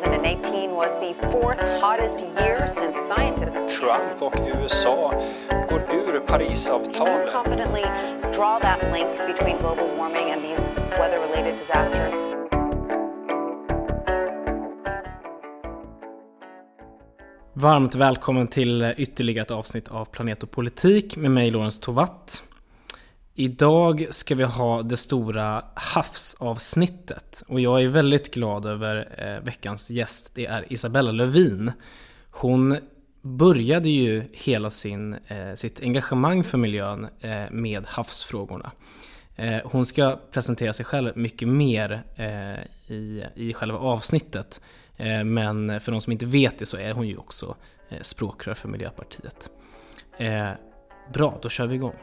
2018 was the fourth hottest year since scientists Trump och USA går ur Parisavtalet. confidently draw that link between global warming and these weather-related disasters. Varmt välkommen till ytterligare ett avsnitt av Planet och politik med mig Lorentz Tovatt. Idag ska vi ha det stora havsavsnittet och jag är väldigt glad över eh, veckans gäst. Det är Isabella Lövin. Hon började ju hela sin, eh, sitt engagemang för miljön eh, med havsfrågorna. Hon ska presentera sig själv mycket mer i, i själva avsnittet. Men för de som inte vet det så är hon ju också språkrör för Miljöpartiet. Bra, då kör vi igång.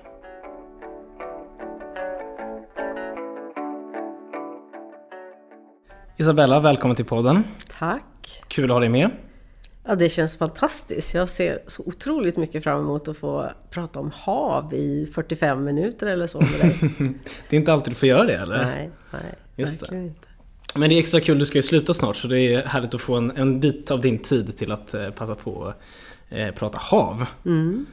Isabella, välkommen till podden. Tack! Kul att ha dig med. Ja, det känns fantastiskt. Jag ser så otroligt mycket fram emot att få prata om hav i 45 minuter eller så med dig. Det är inte alltid du får göra det eller? nej, nej, Just det. verkligen inte. Men det är extra kul, du ska ju sluta snart så det är härligt att få en, en bit av din tid till att eh, passa på att eh, prata hav. Mm.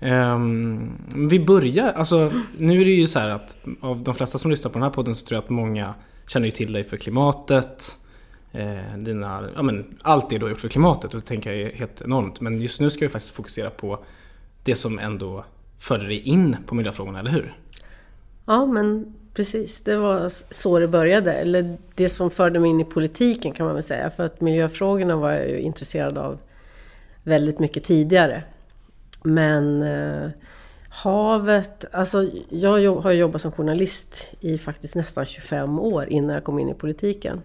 Ehm, vi börjar, alltså nu är det ju så här att av de flesta som lyssnar på den här podden så tror jag att många känner ju till dig för klimatet. Eh, dina, ja, men allt det du har gjort för klimatet och det tänker jag är helt enormt. Men just nu ska vi faktiskt fokusera på det som ändå förde dig in på miljöfrågorna, eller hur? Ja, men precis. Det var så det började. Eller det som förde mig in i politiken kan man väl säga. För att miljöfrågorna var jag ju intresserad av väldigt mycket tidigare. Men eh, havet, alltså jag har jobbat som journalist i faktiskt nästan 25 år innan jag kom in i politiken.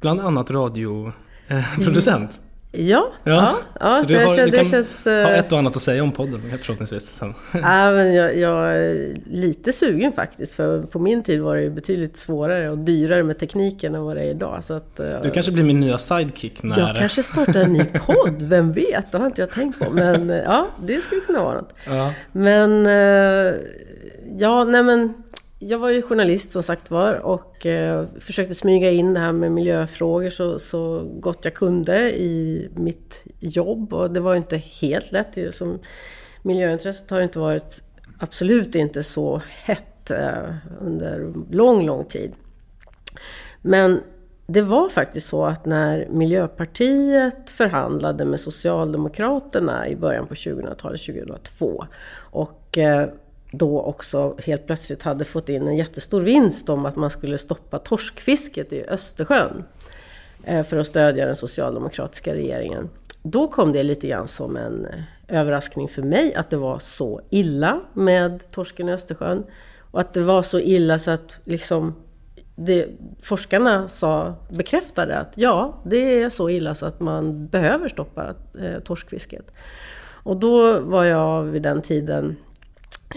Bland annat radioproducent. Eh, Ja, ja. ja, så, du jag har- känner, det känns... ha eh, ett och annat att säga om podden förhoppningsvis sen. Ja, men jag, jag är lite sugen faktiskt, för på min tid var det ju betydligt svårare och dyrare med tekniken än vad det är idag. Så att, eh, Du kanske blir min nya sidekick när... Jag kanske startar en ny podd, vem vet? Det har inte jag tänkt på. Men eh, ja, det skulle kunna vara något. Ja. Men ja, nej men jag var ju journalist som sagt var och eh, försökte smyga in det här med miljöfrågor så, så gott jag kunde i mitt jobb. Och det var ju inte helt lätt. Som miljöintresset har ju inte varit, absolut inte så hett eh, under lång, lång tid. Men det var faktiskt så att när Miljöpartiet förhandlade med Socialdemokraterna i början på 2000-talet, 2002, och eh, då också helt plötsligt hade fått in en jättestor vinst om att man skulle stoppa torskfisket i Östersjön eh, för att stödja den socialdemokratiska regeringen. Då kom det lite grann som en eh, överraskning för mig att det var så illa med torsken i Östersjön. Och att det var så illa så att liksom det, forskarna sa, bekräftade att ja, det är så illa så att man behöver stoppa eh, torskfisket. Och då var jag vid den tiden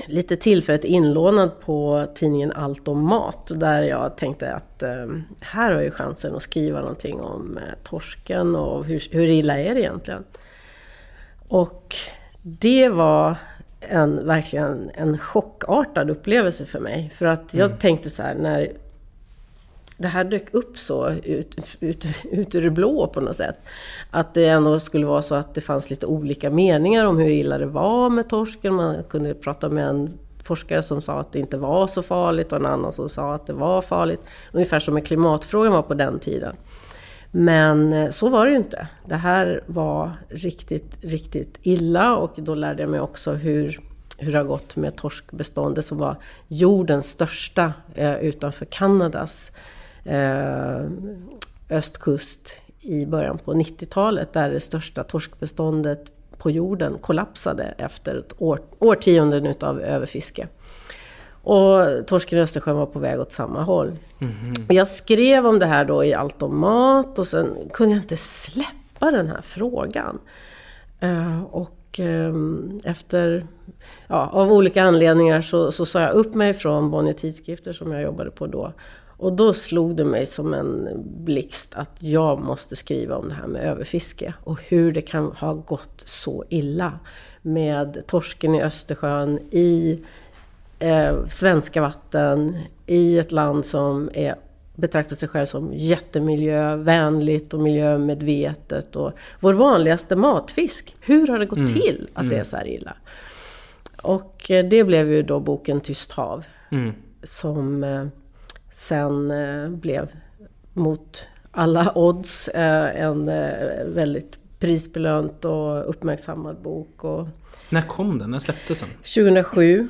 lite tillfälligt inlånad på tidningen Allt om mat där jag tänkte att eh, här har jag chansen att skriva någonting om eh, torsken och hur, hur illa är det egentligen? Och det var en, verkligen en chockartad upplevelse för mig. För att jag tänkte så här, när det här dök upp så ut, ut, ut ur det blå på något sätt. Att det ändå skulle vara så att det fanns lite olika meningar om hur illa det var med torsken. Man kunde prata med en forskare som sa att det inte var så farligt och en annan som sa att det var farligt. Ungefär som med klimatfrågan var på den tiden. Men eh, så var det ju inte. Det här var riktigt, riktigt illa och då lärde jag mig också hur, hur det har gått med torskbeståndet som var jordens största eh, utanför Kanadas östkust i början på 90-talet där det största torskbeståndet på jorden kollapsade efter ett år, årtionden utav överfiske. Och torsken i Östersjön var på väg åt samma håll. Och Jag skrev om det här då i Allt om mat och sen kunde jag inte släppa den här frågan. Eh, och ehm, efter, ja, av olika anledningar så, så sa jag upp mig från Bonnier Tidskrifter som jag jobbade på då. Och då slog det mig som en blixt att jag måste skriva om det här med överfiske och hur det kan ha gått så illa med torsken i Östersjön, i eh, svenska vatten, i ett land som är betraktar sig själv som jättemiljövänligt och miljömedvetet. Och vår vanligaste matfisk, hur har det gått mm. till att mm. det är så här illa? Och eh, det blev ju då boken Tyst hav. Mm. Som eh, sen eh, blev mot alla odds en väldigt prisbelönt och uppmärksammad bok. Och När kom den? När släpptes den? 2007.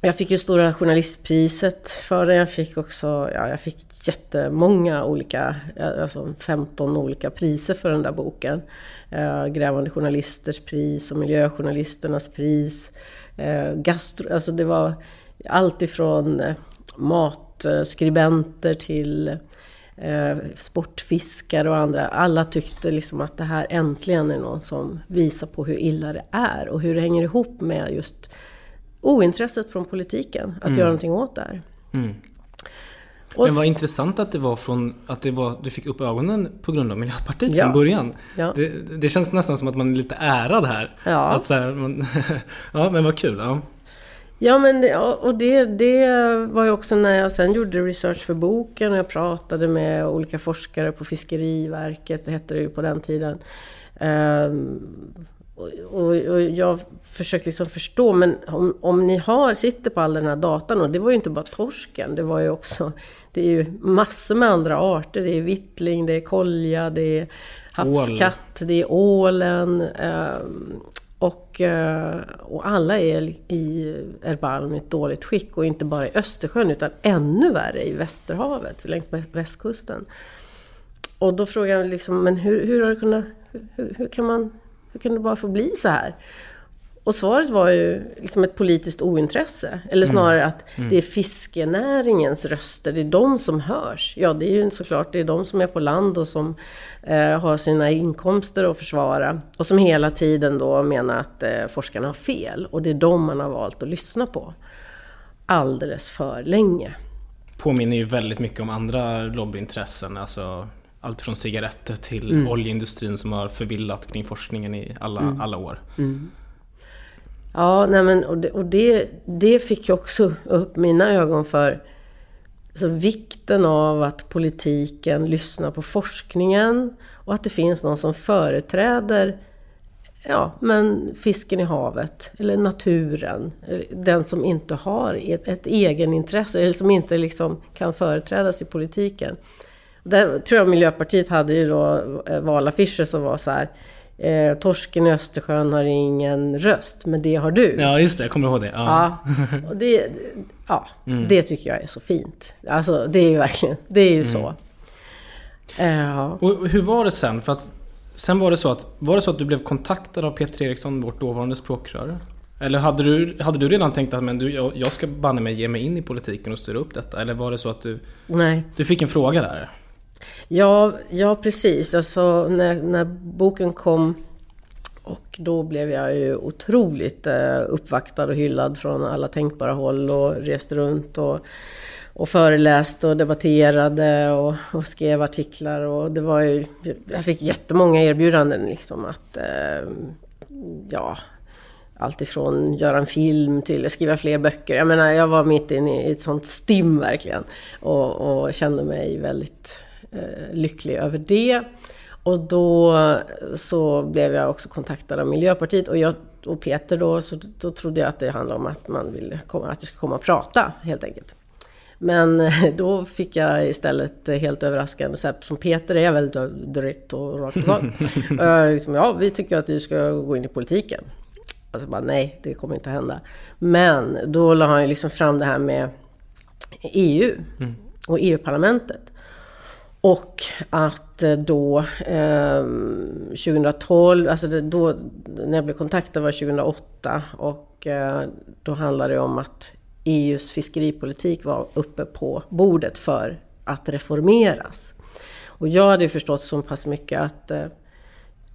Jag fick ju Stora Journalistpriset för den. Jag fick också, ja, jag fick jättemånga olika, alltså 15 olika priser för den där boken. Eh, Grävande Journalisters pris och Miljöjournalisternas pris. Eh, gastro, alltså det var allt ifrån eh, matskribenter till eh, sportfiskare och andra. Alla tyckte liksom att det här äntligen är någon som visar på hur illa det är och hur det hänger ihop med just ointresset från politiken att mm. göra någonting åt det här. Mm. Men vad intressant att det var från att det var, du fick upp ögonen på grund av Miljöpartiet ja. från början. Ja. Det, det, känns nästan som att man är lite ärad här. Ja, här, man, ja men vad kul. Ja. Ja, men och det, det var ju också när jag sen gjorde research för boken och jag pratade med olika forskare på Fiskeriverket, det hette det ju på den tiden. Um, och, och, och, jag försökte liksom förstå, men om, om ni har, sitter på all den här datan, och det var ju inte bara torsken, det var ju också, det är ju massor med andra arter, det är vittling, det är kolja, det är havskatt, Ål. det är ålen. Och, eh, och alla är i Erbalm i ett dåligt skick och inte bara i Östersjön utan ännu värre i Västerhavet längs västkusten. Och då frågar jag liksom, men hur, hur har det kunnat, hur, hur, kan man, hur kan det bara få bli så här? Och svaret var ju liksom ett politiskt ointresse. Eller mm. snarare att mm. det är fiskenäringens röster, det är de som hörs. Ja, det är ju såklart, det är de som är på land och som eh, har sina inkomster att försvara. Och som hela tiden då menar att eh, forskarna har fel. Och det är de man har valt att lyssna på. Alldeles för länge. Påminner ju väldigt mycket om andra lobbyintressen. Alltså allt från cigaretter till mm. oljeindustrin som har förvillat kring forskningen i alla, mm. alla år. Mm. Ja, nej men, och, det, och det, det fick ju också upp mina ögon för alltså, vikten av att politiken lyssnar på forskningen och att det finns någon som företräder ja, men fisken i havet eller naturen. Den som inte har ett, ett egenintresse eller som inte liksom kan företrädas i politiken. Där tror jag Miljöpartiet hade ju då eh, valaffischer som var så här Eh, torsken i Östersjön har ingen röst, men det har du. Ja, just det. Jag kommer ihåg det. Ja, ja det, ja, mm. det tycker jag är så fint. Alltså, det är ju verkligen, det är ju mm. så. Uh, och hur var det sen? För att sen var det så att, var det så att du blev kontaktad av Peter Eriksson, vårt dåvarande språkrör? Eller hade du, hade du redan tänkt att men du, jag, jag ska banne mig ge mig in i politiken och styra upp detta? Eller var det så att du, Nej. du fick en fråga där? Ja, ja precis. Alltså, när, när boken kom och då blev jag ju otroligt eh, uppvaktad och hyllad från alla tänkbara håll och reste runt och, och föreläste och debatterade och, och, skrev artiklar. Och det var ju, jag fick jättemånga erbjudanden liksom att eh, ja, allt ifrån göra en film till skriva fler böcker. Jag menar, jag var mitt inne i ett sånt stim verkligen och, och kände mig väldigt lycklig över det. Och då så blev jag också kontaktad av Miljöpartiet och, jag, och Peter då, så då trodde jag att det handlade om att man ville komma, att jag skulle komma och prata helt enkelt. Men då fick jag istället helt överraskande, så här, som Peter är väldigt direkt och rakt på sak. liksom, ja, vi tycker att du ska gå in i politiken. Alltså bara, nej, det kommer inte att hända. Men då la han ju liksom fram det här med EU mm. och EU-parlamentet. Och att eh, då eh, 2012, alltså det, då när jag blev kontaktad var 2008 och eh, då handlade det om att EUs fiskeripolitik var uppe på bordet för att reformeras. Och jag hade förstått så pass mycket att eh,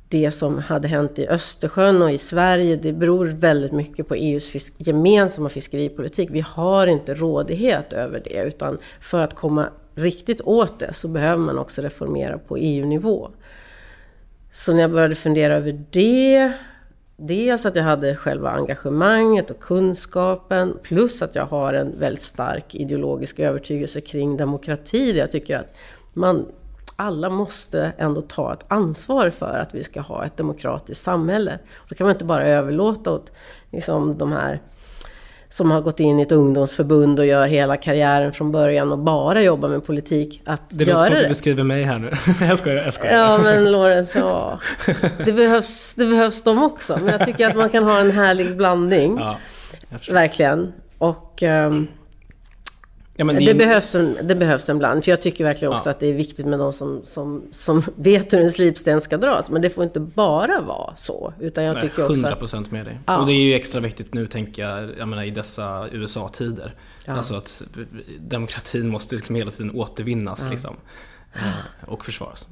det som hade hänt i Östersjön och i Sverige, det beror väldigt mycket på EUs fisk gemensamma fiskeripolitik. Vi har inte rådighet över det, utan för att komma riktigt åt det så behöver man också reformera på EU-nivå. Så när jag började fundera över det, dels att jag hade själva engagemanget och kunskapen plus att jag har en väldigt stark ideologisk övertygelse kring demokrati. Där jag tycker att man, alla måste ändå ta ett ansvar för att vi ska ha ett demokratiskt samhälle. Då kan man inte bara överlåta åt liksom, de här som har gått in i ett ungdomsförbund och gör hela karriären från början och bara jobbar med politik. Att det göra låter som att det. du beskriver mig här nu. jag skojar, jag skojar. Ja men Lorenz, ja. Det behövs, det behövs de också. Men jag tycker att man kan ha en härlig blandning. Ja. Verkligen. Och ehm, ja, det, är- behövs en, det behövs en bland. För jag tycker verkligen också Ja. att det är viktigt med de som, som, som vet hur en slipsten ska dras. Men det får inte bara vara så. Utan jag Nej, tycker också 100% att... med dig. Ja. Och det är ju extra viktigt nu tänker jag, jag menar, i dessa USA-tider. Alltså att demokratin måste liksom hela tiden återvinnas liksom. Eh, Och försvaras.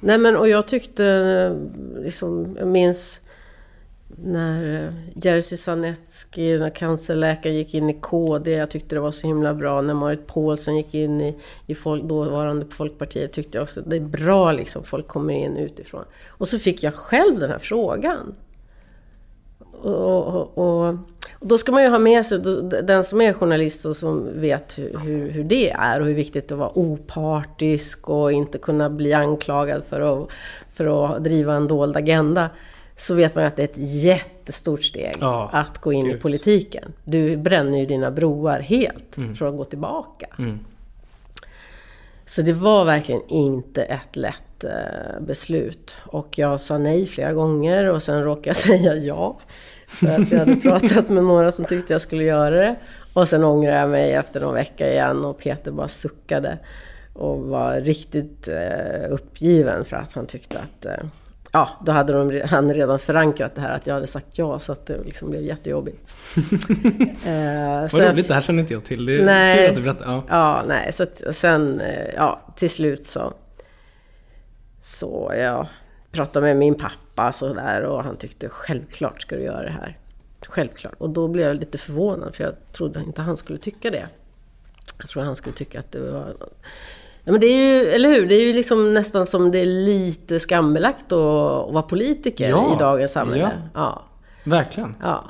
Nej men och jag tyckte, eh, liksom, jag minns när eh, Jerzy Sarnecki, när cancerläkaren gick in i KD, jag tyckte det var så himla bra. När Marit Paulsen gick in i, i folk, dåvarande Folkpartiet tyckte jag också det är bra liksom, folk kommer in utifrån. Och så fick jag själv den här frågan. Och, och, och, och då ska man ju ha med sig, den som är journalist och som vet hur, hur, hur det är och hur viktigt det är att vara opartisk och inte kunna bli anklagad för att, för att driva en dold agenda. Så vet man att det är ett jättestort steg Ja, att gå in i gud. politiken. Du bränner ju dina broar helt för att gå tillbaka. Mm. Så det var verkligen inte ett lätt eh, beslut. Och jag sa nej flera gånger och sen råkade jag säga ja. För att jag hade pratat med några som tyckte jag skulle göra det. Och sen ångrade jag mig efter någon vecka igen och Peter bara suckade. Och var riktigt eh, uppgiven för att han tyckte att... Ja, då hade de, han redan förankrat det här att jag hade sagt ja så att det liksom blev jättejobbigt. eh, Vad roligt, det här känner inte jag till. Det är Nej. kul att du berättar. Ja. Ja, nej, så att, sen, eh, ja, till slut så... Så jag pratade med min pappa så där och han tyckte självklart ska du göra det här. Självklart. Och då blev jag lite förvånad för jag trodde inte han skulle tycka det. Jag tror han skulle tycka att det var... Ja men det är ju, eller hur? Det är ju liksom nästan som det är lite skambelagt att, att vara politiker Ja, i dagens samhälle. ja. Ja. Verkligen. ja.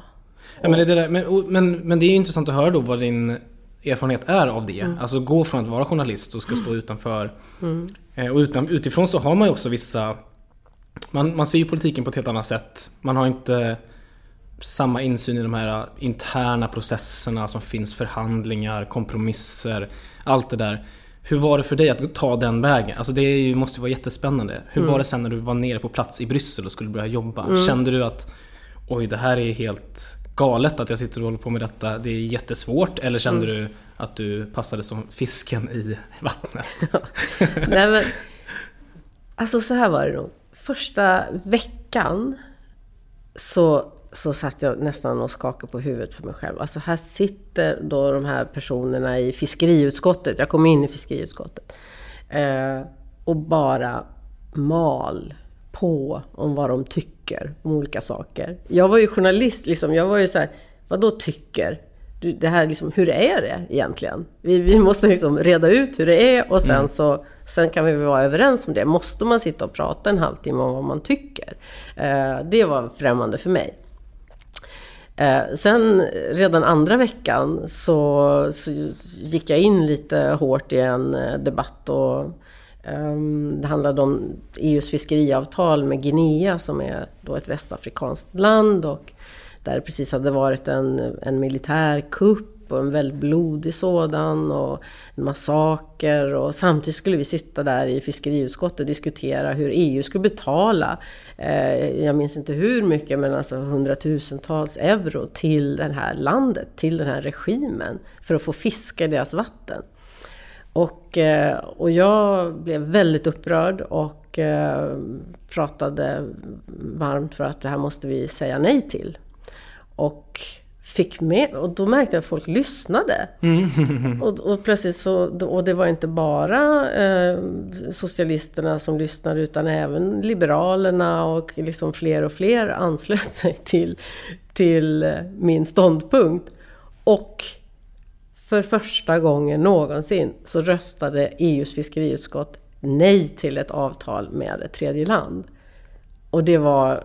Ja, men, det där, men, men, men det är ju intressant att höra då vad din erfarenhet är av det. Mm. Alltså gå från att vara journalist och ska stå utanför. Eh, Och utan, utifrån så har man ju också vissa... Man, man ser ju politiken på ett helt annat sätt. Man har inte samma insyn i de här interna processerna som finns, förhandlingar, kompromisser, allt det där. Hur var det för dig att ta den vägen? Alltså det ju, måste ju vara jättespännande. Hur Mm. var det sen när du var nere på plats i Bryssel och skulle börja jobba? Kände du att oj, det här är helt galet att jag sitter och håller på med detta. Det är jättesvårt. Eller kände Mm. du att du passade som fisken i vattnet? Nej men, alltså så här var det nog. Första veckan så, så satt jag nästan och skakade på huvudet för mig själv. Alltså här sitter då de här personerna i fiskeriutskottet. Jag kom in i fiskeriutskottet. Eh, och bara mal på om vad de tycker om olika saker. Jag var ju journalist, liksom. jag var ju så här, vad då tycker? Du, det här liksom, hur är det egentligen? Vi, vi måste liksom reda ut hur det är och sen så sen kan vi väl vara överens om det. Måste man sitta och prata en halvtimme om vad man tycker? Eh, det var främmande för mig. Eh, sen redan andra veckan så, så gick jag in lite hårt i en eh, debatt och eh, det handlade om EUs fiskeriavtal med Guinea som är då ett västafrikanskt land och där det precis hade varit en, en militär kupp och en väldigt blodig sådan och en massaker och samtidigt skulle vi sitta där i fiskeriutskottet och diskutera hur EU skulle betala, eh, jag minns inte hur mycket, men alltså hundratusentals euro till det här landet, till den här regimen för att få fiska i deras vatten. Och, eh, och jag blev väldigt upprörd och eh, pratade varmt för att det här måste vi säga nej till. Och fick med, och då märkte jag att folk lyssnade. Och, och plötsligt så, och det var inte bara eh, socialisterna som lyssnade utan även liberalerna och liksom fler och fler anslöt sig till, till eh, min ståndpunkt. Och för första gången någonsin så röstade EUs fiskeriutskott nej till ett avtal med ett tredje land. Och det var,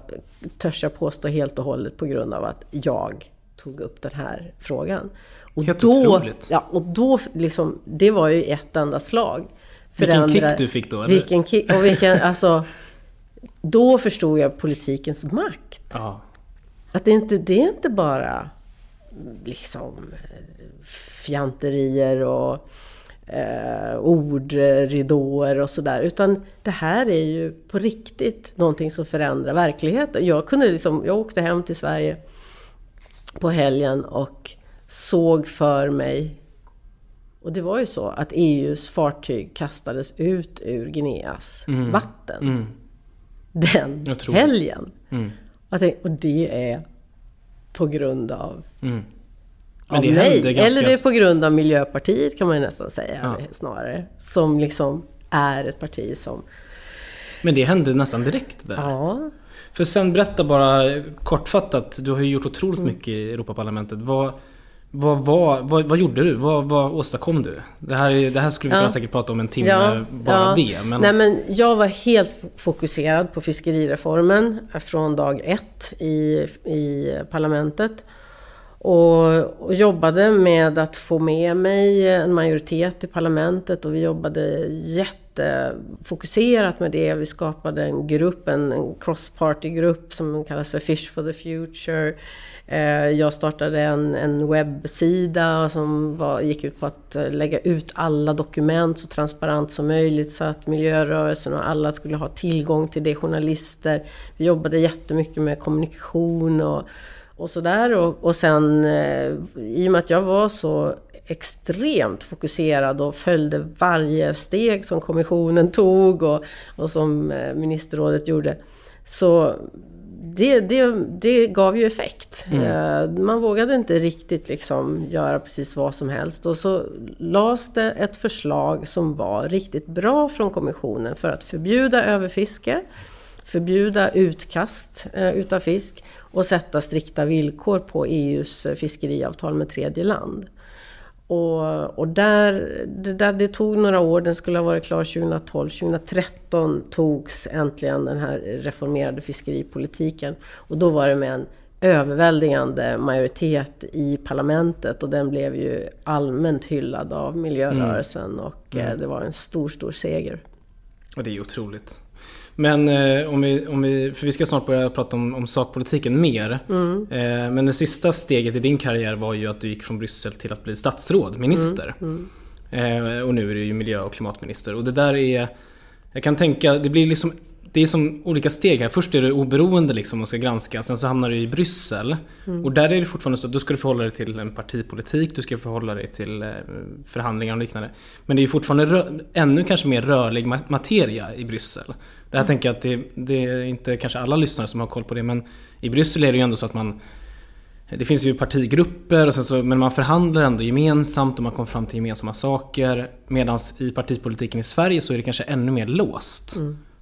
törs jag påstå, helt och hållet på grund av att jag tog upp den här frågan. Och Helt då, otroligt. Ja, och då liksom, det var ju ett enda slag. Vilken Förändra- kick du fick då, eller? Vilken kick, och vilken, alltså, då förstod jag politikens makt. Ja. Att det inte, det är inte bara liksom fjanterier och eh, ordridåer och sådär. Utan det här är ju på riktigt någonting som förändrar verkligheten. Jag, kunde liksom, jag åkte hem till Sverige på helgen och såg för mig och det var ju så att EUs fartyg kastades ut ur Guineas vatten. Mm. Den helgen. Mm. Jag tänkte, och det är på grund av, Mm. Av mig. ganska... Eller det är på grund av Miljöpartiet kan man ju nästan säga Ja. snarare. Som liksom är ett parti som... Men det hände nästan direkt där. Ja, För sen berätta bara kortfattat, du har ju gjort otroligt Mm. mycket i Europaparlamentet. Vad, vad, vad, vad, vad gjorde du? Vad, vad åstadkom du? Det här, är- det här skulle vi Ja. kunna säkert prata om en timme, Ja, bara ja. det. Men, Nej, men jag var helt fokuserad på fiskerireformen från dag ett i, i parlamentet. Och, och jobbade med att få med mig en majoritet i parlamentet och vi jobbade Eh, jättefokuserat med det. Vi skapade en grupp, en, en cross-party-grupp som kallas för Fish for the Future. Eh, jag startade en, en webbsida som var, gick ut på att eh, lägga ut alla dokument så transparent som möjligt så att miljörörelsen och alla skulle ha tillgång till det, journalister. Vi jobbade jättemycket med kommunikation och, och sådär. Och, och sen i och med att jag var så extremt fokuserad och följde varje steg som kommissionen tog och, och som eh, ministerrådet gjorde. Så det, det, det gav ju effekt. Eh, Man vågade inte riktigt liksom göra precis vad som helst. Och så lades det ett förslag som var riktigt bra från kommissionen för att förbjuda överfiske, förbjuda utkast eh, utav fisk och sätta strikta villkor på EUs fiskeriavtal med tredje land. Och, och där, det, där, det tog några år, den skulle ha varit klar 2012. 2013 togs äntligen den här reformerade fiskeripolitiken. Och då var det med en överväldigande majoritet i parlamentet och den blev ju allmänt hyllad av miljörörelsen och eh, det var en stor, stor seger. Och det är otroligt. Men eh, om, vi, om vi, för vi ska snart börja prata om, om sakpolitiken mer. Mm. Eh, men det sista steget i din karriär var ju att du gick från Bryssel till att bli statsråd, minister. Mm. Eh, och nu är du ju miljö och klimatminister. Och det där är, jag kan tänka, det blir liksom det är som olika steg här. Först är du oberoende liksom och ska granska. Sen så hamnar du i Bryssel. Mm. Och där är det fortfarande så att då ska du förhålla dig till en partipolitik. Du ska förhålla dig till eh, förhandlingar och liknande. Men det är fortfarande ännu kanske mer rörlig ma- materia i Bryssel. Det här tänker jag att det, det är inte kanske alla lyssnare som har koll på det. Men i Bryssel är det ju ändå så att man det finns ju partigrupper, och sen så, men man förhandlar ändå gemensamt och man kommer fram till gemensamma saker. Medan i partipolitiken i Sverige så är det kanske ännu mer låst.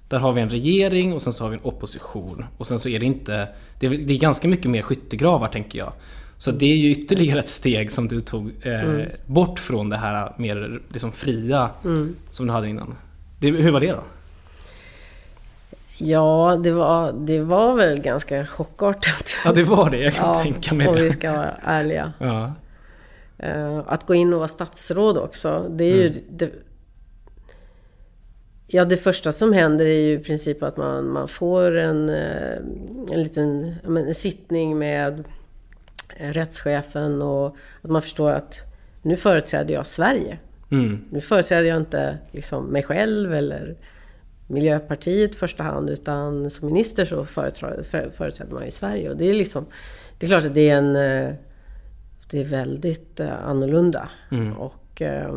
Där har vi en regering och sen så har vi en opposition. Och sen så är det inte... Det är, det är ganska mycket mer skyttegravar tänker jag. Så det är ju ytterligare ett steg som du tog eh, bort från det här mer liksom fria som du hade innan. Det, hur var det då? Ja, det var, det var väl ganska chockartat. Ja det var det, jag kan Ja, tänka mig om vi ska vara ärliga. Ja. Eh, Att gå in och vara statsråd också, det är ju... Det, ja, det första som händer är ju i princip att man, man får en, eh, en liten en sittning med rättschefen och att man förstår att nu företräder jag Sverige. Mm. Nu företräder jag inte liksom mig själv eller Miljöpartiet i första hand utan som minister så företräder, för- företräder man ju Sverige. Och det är liksom, det är klart att det är en... eh, Det är väldigt eh, annorlunda. Och eh,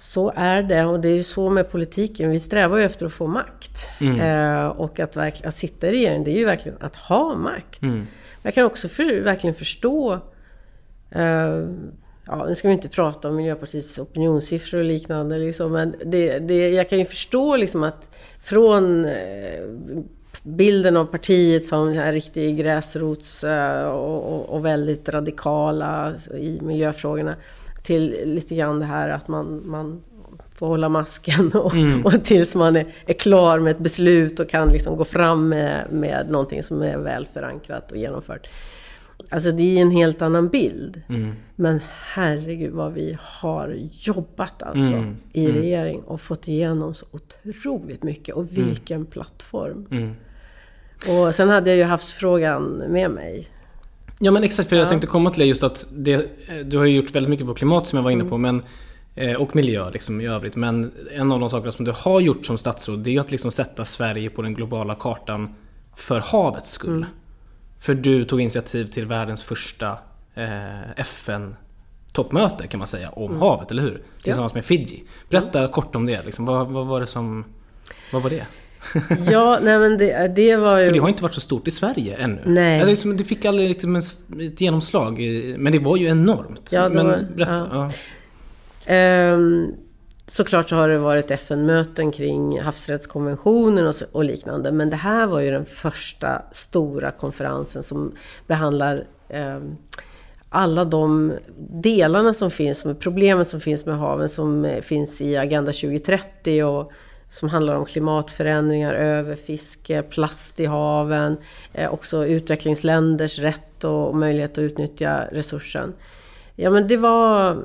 så är det och det är ju så med politiken. Vi strävar ju efter att få makt. Eh, och att, verkligen, att sitta i regeringen, det är ju verkligen att ha makt. Men Jag kan också för, verkligen förstå eh, Ja, nu ska vi inte prata om Miljöpartiets opinionssiffror och liknande, liksom, men det, det, jag kan ju förstå liksom att från eh, bilden av partiet som den här riktig gräsrots eh, och, och, och väldigt radikala i miljöfrågorna till lite grann det här att man, man får hålla masken och, Mm. och tills man är, är klar med ett beslut och kan liksom gå fram med, med någonting som är väl förankrat och genomfört. Alltså det är en helt annan bild. Mm. Men herregud vad vi har jobbat alltså Mm. i regering och fått igenom så otroligt mycket. Och vilken plattform! Mm. Och sen hade jag ju havsfrågan med mig. Ja men exakt, för jag Ja. tänkte komma till det just att det, eh, du har ju gjort väldigt mycket på klimat som jag var inne Mm. på men, eh, och miljö liksom i övrigt. Men en av de sakerna som du har gjort som statsråd det är ju att liksom sätta Sverige på den globala kartan för havets skull. Mm. För du tog initiativ till världens första eh, FN toppmöte kan man säga om havet, eller hur? Tillsammans med Fiji. Berätta kort om det. Liksom. Vad, vad var det som... Vad var det? Ja, nej men det, det var ju... För det har inte varit så stort i Sverige ännu. Nej. Det, är som- det fick aldrig liksom ett genomslag. i- Men det var ju enormt. Ja, det men var- berätta. ja. Ja. Ehm, såklart så har det varit FN-möten kring havsrättskonventionen och, så, och liknande. Men det här var ju den första stora konferensen som behandlar ehm, alla de delarna som finns, med problemen som finns med haven, som eh, finns i Agenda 2030 och som handlar om klimatförändringar, överfiske, plast i haven, eh, också utvecklingsländers rätt och, möjlighet att utnyttja resursen. Ja men det var,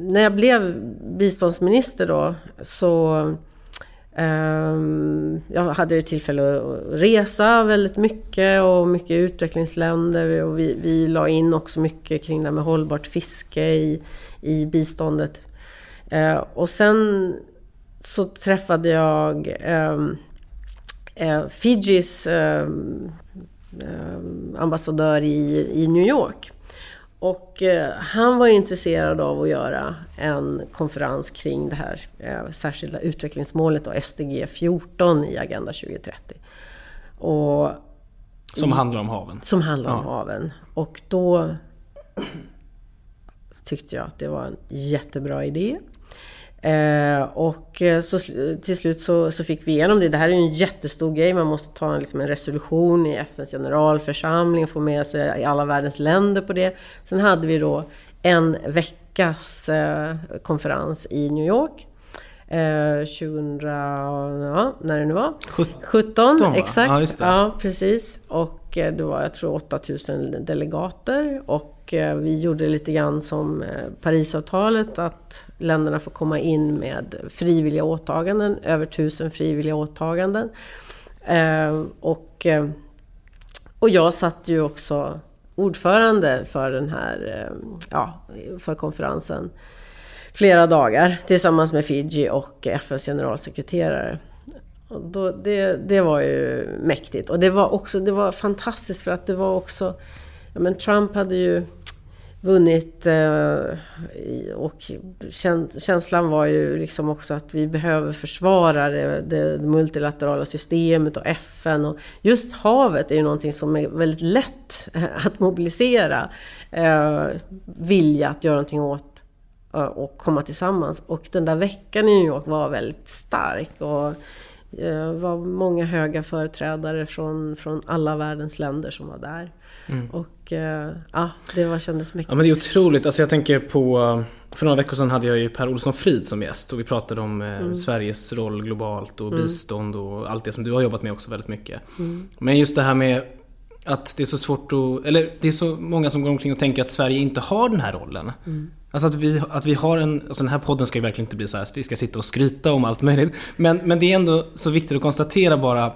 när jag blev biståndsminister då så ehm, jag hade ju tillfälle att resa väldigt mycket och mycket utvecklingsländer och vi, vi la in också mycket kring det här med hållbart fiske i, i biståndet. Eh, och sen så träffade jag ehm, eh, Fijis ehm, ambassadör i, i New York. Och eh, han var intresserad av att göra en konferens kring det här eh, särskilda utvecklingsmålet och SDG 14 i Agenda 2030. Och, Som handlar om haven. som handlar om Ja. haven. Och då tyckte jag att det var en jättebra idé. Eh, och eh, så, till slut så, så fick vi igenom det. Det här är ju en jättestor grej. Man måste ta en, liksom en resolution i FNs generalförsamling och få med sig alla världens länder på det. Sen hade vi då en veckas eh, konferens i New York. Eh, 2000, ja, när det nu var. Sjut- 17, va? exakt. Ja. Ja, precis. Och eh, det var, jag tror, 8000 delegater. Och Eh, vi gjorde lite grann som eh, Parisavtalet, att länderna får komma in med frivilliga åtaganden, över tusen frivilliga åtaganden. Eh, och, och jag satt ju också ordförande för den här, ja, för konferensen flera dagar tillsammans med Fiji och FNs generalsekreterare. Och då, det, det var ju mäktigt. Och det var också det var fantastiskt för att det var också... Ja, men Trump hade ju vunnit eh, och känslan var ju liksom också att vi behöver försvara det, det multilaterala systemet och FN. Och just havet är ju någonting som är väldigt lätt att mobilisera eh, vilja att göra någonting åt eh, och komma tillsammans. Och den där veckan i New York var väldigt stark. Och det var många höga företrädare från, från alla världens länder som var där. Och eh, ja, det var, kändes mycket. Ja men det är otroligt. Alltså jag tänker på... För några veckor sedan hade jag ju Per Olsson Frid som gäst och vi pratade om eh, Mm. Sveriges roll globalt och bistånd och allt det som du har jobbat med också väldigt mycket. Mm. Men just det här med att det är så svårt att... Eller det är så många som går omkring och tänker att Sverige inte har den här rollen. Mm. Alltså att vi, att vi har en... Alltså den här podden ska ju verkligen inte bli så här att vi ska sitta och skryta om allt möjligt. Men, men det är ändå så viktigt att konstatera bara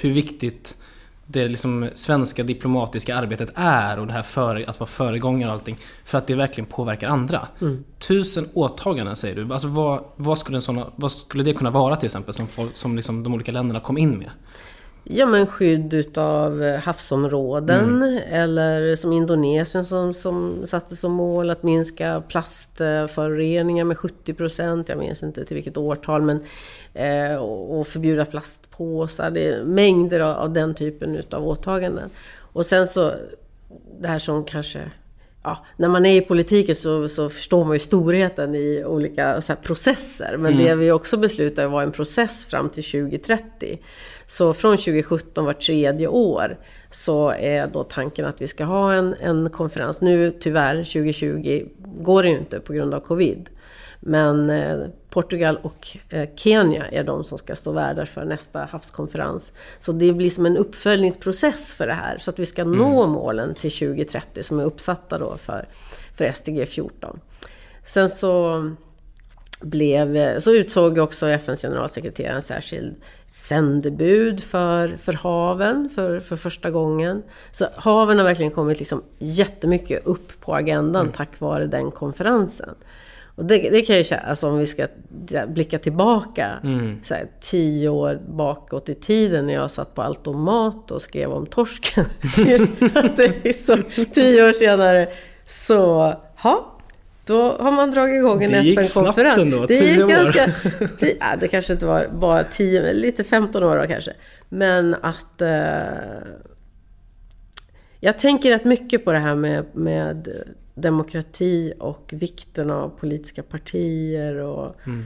hur viktigt det liksom svenska diplomatiska arbetet är och det här för, att vara föregångare och allting. För att det verkligen påverkar andra. Tusen åtaganden säger du. Alltså vad, vad, skulle såna, vad skulle det kunna vara till exempel som, folk, som liksom de olika länderna kom in med? Ja men skydd utav eh, havsområden eller som Indonesien som, som satte som mål att minska plastföroreningar med 70%. Jag minns inte till vilket årtal men eh, och och förbjuda plastpåsar. Det är mängder av, av den typen utav åtaganden. Och sen så det här som kanske Ja, när man är i politiken så, så förstår man ju storheten i olika processer. Men det vi också beslutade var en process fram till 2030. Så från 2017, var tredje år, så är då tanken att vi ska ha en, en konferens. Nu tyvärr, 2020, går det ju inte på grund av covid. Men eh, Portugal och eh, Kenya är de som ska stå värdar för nästa havskonferens. Så det blir som en uppföljningsprocess för det här, så att vi ska mm. nå målen till 2030 som är uppsatta då för, för SDG 14. Sen så blev, så utsåg också FNs generalsekreterare en särskild sändebud för, för haven för, för första gången. Så haven har verkligen kommit liksom jättemycket upp på agendan mm. tack vare den konferensen. Och det, det kan jag känna, alltså om vi ska blicka tillbaka mm. så här, tio år bakåt i tiden när jag satt på Altomat och skrev om torsken. så, tio år senare så, ha, då har man dragit igång en FN-konferens. Det gick snabbt ändå, det gick år. Ganska, det, ja, det kanske inte var bara 10, men lite 15 år då kanske. Men att... Eh, jag tänker rätt mycket på det här med, med demokrati och vikten av politiska partier och mm.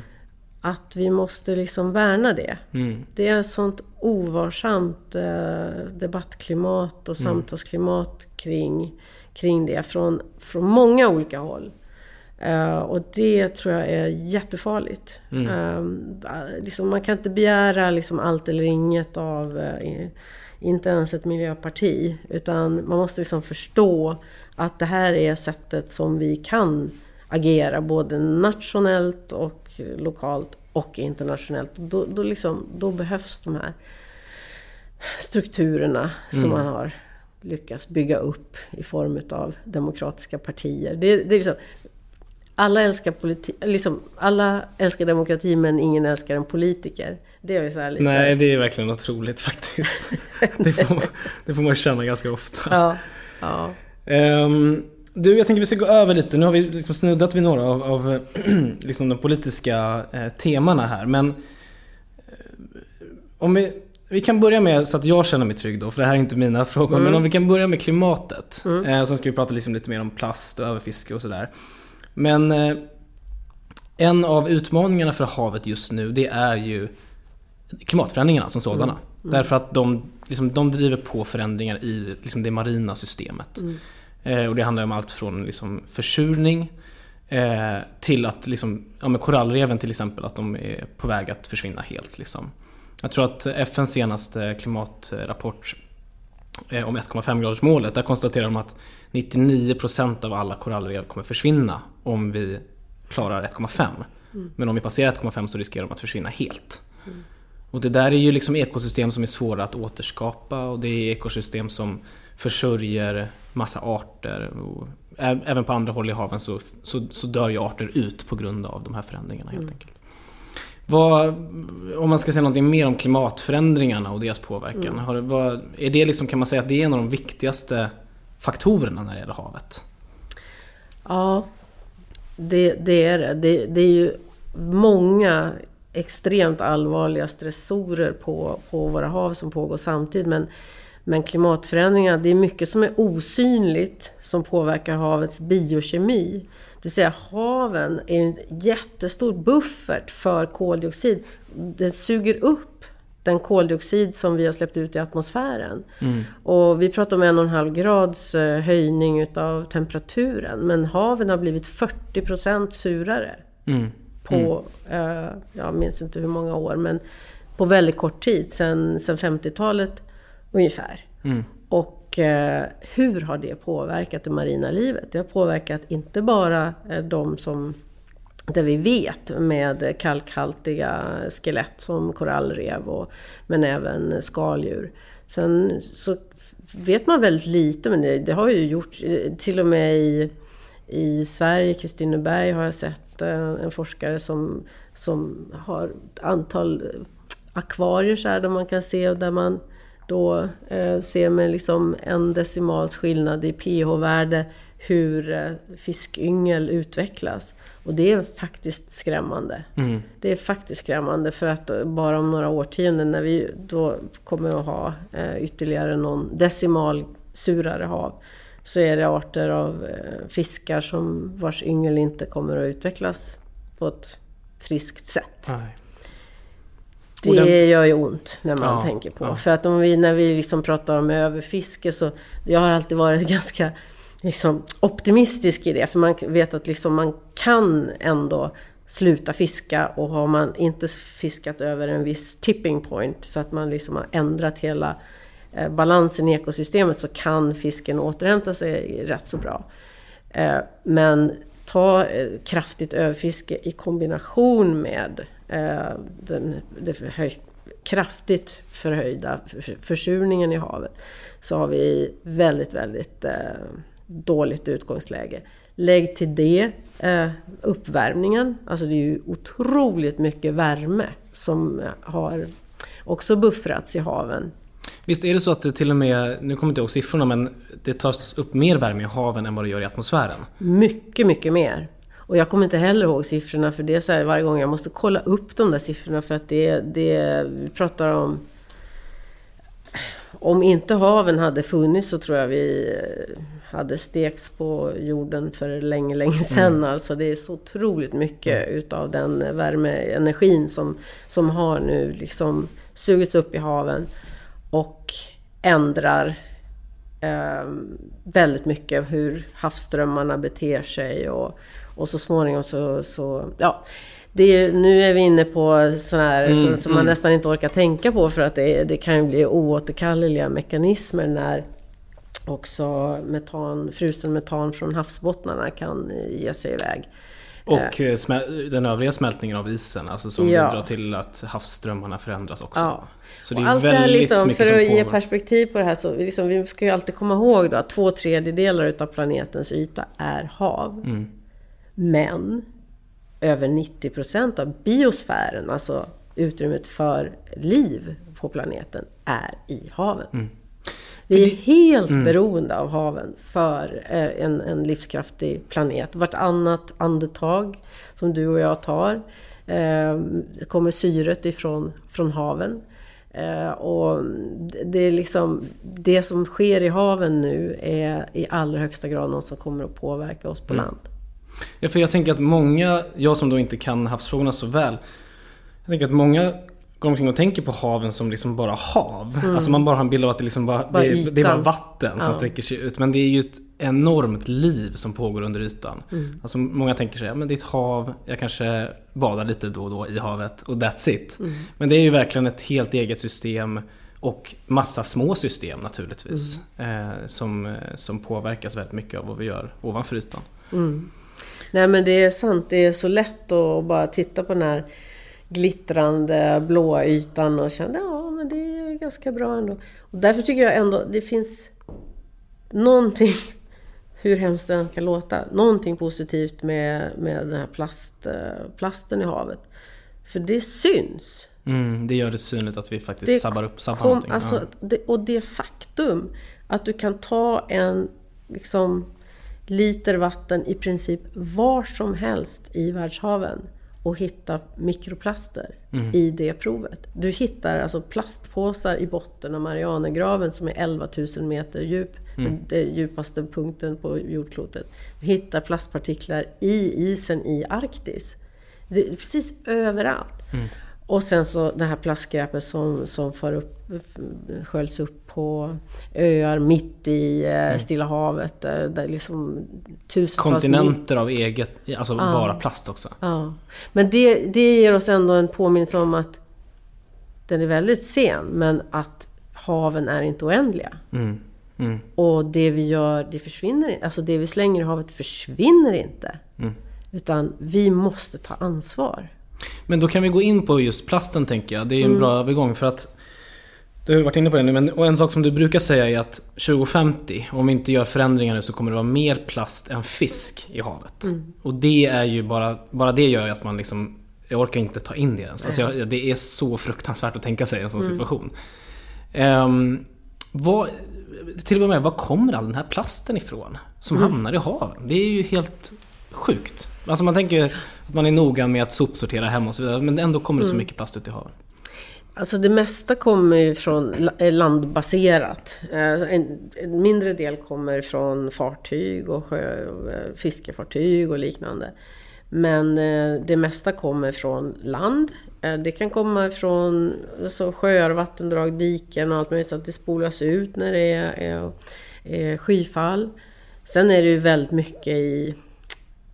att vi måste liksom värna det. Mm. Det är ett sånt ovarsamt eh, debattklimat och mm. samtalsklimat kring, kring det från, från många olika håll. Uh, och det tror jag är jättefarligt. Mm. Uh, liksom man kan inte begära liksom allt eller inget av uh, inte ens ett miljöparti. Utan man måste liksom förstå att det här är sättet som vi kan agera både nationellt och lokalt och internationellt. Då, då, liksom, då behövs de här strukturerna som mm. man har lyckats bygga upp i form av demokratiska partier. Det, det är liksom, alla älskar, politi liksom, alla älskar demokrati men ingen älskar en politiker. Det är så lite... Nej, det är verkligen otroligt faktiskt. det, får man, det får man känna ganska ofta. Ja, ja. Um, du, jag tänker vi ska gå över lite. Nu har vi liksom snuddat vid några av, av liksom de politiska eh, temana här. Men eh, om vi, vi kan börja med så att jag känner mig trygg då, för det här är inte mina frågor. Mm. Men om vi kan börja med klimatet. Mm. Eh, sen ska vi prata liksom lite mer om plast och överfiske och sådär. Men eh, en av utmaningarna för havet just nu det är ju klimatförändringarna som sådana. Mm. Mm. Därför att de, liksom, de driver på förändringar i liksom, det marina systemet. Mm. Eh, och det handlar om allt från liksom, försurning eh, till att liksom, ja, korallreven till exempel, att de är på väg att försvinna helt. Liksom. Jag tror att FNs senaste klimatrapport eh, om 1,5 graders målet, där konstaterar de att 99% av alla korallrev kommer försvinna om vi klarar 1,5. Mm. Men om vi passerar 1,5 så riskerar de att försvinna helt. Mm. Och det där är ju liksom ekosystem som är svåra att återskapa och det är ekosystem som försörjer massa arter. Och även på andra håll i haven så, så, så dör ju arter ut på grund av de här förändringarna helt mm. enkelt. Vad, om man ska säga någonting mer om klimatförändringarna och deras påverkan. Mm. Har, vad, är det liksom, kan man säga att det är en av de viktigaste faktorerna när det gäller havet? Ja, det, det är det. det. Det är ju många extremt allvarliga stressorer på, på våra hav som pågår samtidigt. Men, men klimatförändringar, det är mycket som är osynligt som påverkar havets biokemi. Det vill säga haven är en jättestor buffert för koldioxid. Den suger upp den koldioxid som vi har släppt ut i atmosfären. Mm. Och vi pratar om en och en halv grads eh, höjning utav temperaturen. Men haven har blivit 40 procent surare. Mm. På, mm. eh, jag minns inte hur många år, men på väldigt kort tid. Sen, sen 50-talet ungefär. Mm. Och eh, hur har det påverkat det marina livet? Det har påverkat inte bara eh, de som det vi vet med kalkhaltiga skelett som korallrev och, men även skaldjur. Sen så vet man väldigt lite, men det, det har ju gjorts till och med i, i Sverige, Kristineberg har jag sett eh, en forskare som, som har ett antal akvarier så här, där man kan se och där man då eh, ser med liksom en decimals skillnad i pH-värde hur eh, fiskyngel utvecklas. Och det är faktiskt skrämmande. Mm. Det är faktiskt skrämmande för att eh, bara om några årtionden när vi då kommer att ha eh, ytterligare någon decimal surare hav så är det arter av fiskar som vars yngel inte kommer att utvecklas på ett friskt sätt. Nej. Det den... gör ju ont när man ja, tänker på. Ja. För att om vi, när vi liksom pratar om överfiske så... Jag har alltid varit ganska liksom, optimistisk i det. För man vet att liksom man kan ändå sluta fiska och har man inte fiskat över en viss tipping point så att man liksom har ändrat hela eh, balansen i ekosystemet så kan fisken återhämta sig rätt så bra. Eh, men ta eh, kraftigt överfiske i kombination med den, det förhöj, kraftigt förhöjda försurningen i havet så har vi väldigt, väldigt dåligt utgångsläge. Lägg till det eh, uppvärmningen. Alltså det är ju otroligt mycket värme som har också buffrats i haven. Visst är det så att det till och med, nu kommer jag inte ihåg siffrorna, men det tas upp mer värme i haven än vad det gör i atmosfären? Mycket, mycket mer. Och jag kommer inte heller ihåg siffrorna för det är så här varje gång jag måste kolla upp de där siffrorna för att det, det vi pratar om om inte haven hade funnits så tror jag vi hade stekts på jorden för länge, länge sedan. Mm. Alltså det är så otroligt mycket mm. utav den värmeenergin som, som har nu liksom sugits upp i haven och ändrar eh, väldigt mycket hur havsströmmarna beter sig och, och så småningom så, så ja. Är, nu är vi inne på sådana här mm, som, som man mm. nästan inte orkar tänka på för att det, det kan ju bli oåterkalleliga mekanismer när också metan, frusen metan från havsbottnarna kan ge sig iväg. Och eh, den övriga smältningen av isen, alltså som ja. bidrar till att havsströmmarna förändras också. Ja. Så det är allt väldigt liksom, mycket För att ge perspektiv på det här så liksom, vi ska ju alltid komma ihåg då att två tredjedelar utav planetens yta är hav. Mm. Men över 90 procent av biosfären, alltså utrymmet för liv på planeten, är i haven. Mm. Vi är helt mm. beroende av haven för eh, en, en livskraftig planet. Vartannat andetag som du och jag tar eh, kommer syret ifrån från haven. Eh, och det, är liksom, det som sker i haven nu är i allra högsta grad något som kommer att påverka oss på mm. land. Ja, för jag tänker att många, jag som då inte kan havsfrågorna så väl, jag tänker att många går omkring och tänker på haven som liksom bara hav. Mm. Alltså man bara har en bild av att det, liksom bara, bara det, det, är bara vatten ja. som sträcker sig ut. Men det är ju ett enormt liv som pågår under ytan. Mm. Alltså många tänker sig, ja men det är ett hav, jag kanske badar lite då och då i havet och that's it. Mm. Men det är ju verkligen ett helt eget system och massa små system naturligtvis. Mm. Eh, som, eh, som påverkas väldigt mycket av vad vi gör ovanför ytan. Mm. Nej men det är sant, det är så lätt att bara titta på den här glittrande blåa ytan och kände ja men det är ganska bra ändå. Och därför tycker jag ändå det finns någonting, hur hemskt det än kan låta, någonting positivt med, med den här plast, eh, plasten i havet. För det syns. Mm, det gör det synligt att vi faktiskt det sabbar upp sabbar kom, någonting. Alltså, ja. det, och det faktum att du kan ta en liksom, liter vatten i princip var som helst i världshaven och hitta mikroplaster mm. i det provet. Du hittar alltså plastpåsar i botten av Marianergraven som är 11 000 meter djup. Mm. Den djupaste punkten på jordklotet. Du hittar plastpartiklar i isen i Arktis. Det är precis överallt. Mm. Och sen så det här plastskräpet som, som för upp, sköljs upp på öar mitt i eh, mm. Stilla havet. Där, eh, där liksom tusentals... Kontinenter av eget, alltså ja. bara plast också. Ja. Men det, det ger oss ändå en påminnelse om att den är väldigt sen, men att haven är inte oändliga. Mm. Mm. Och det vi gör, det försvinner. Alltså det vi slänger i havet försvinner inte. Mm. Utan vi måste ta ansvar. Men då kan vi gå in på just plasten tänker jag. Det är en mm. bra övergång för att du har varit inne på det nu, men och en sak som du brukar säga är att 2050, om vi inte gör förändringar nu, så kommer det vara mer plast än fisk i havet. Mm. Och det är ju bara, bara det gör ju att man liksom, jag orkar inte ta in det ens. Alltså jag, det är så fruktansvärt att tänka sig en sån mm. situation. Um, vad, till och med, var kommer all den här plasten ifrån? Som mm. hamnar i haven? Det är ju helt sjukt. Alltså man tänker att man är noga med att sopsortera hemma och så vidare, men ändå kommer det så mm. mycket plast ut i haven. Alltså det mesta kommer ju från landbaserat. Eh, en, mindre del kommer från fartyg och sjö, eh, fiskefartyg och liknande. Men eh, det mesta kommer från land. Det kan komma från alltså, sjöar, vattendrag, diken och allt möjligt så att det spolas ut när det är, är, är skyfall. Sen är det ju väldigt mycket i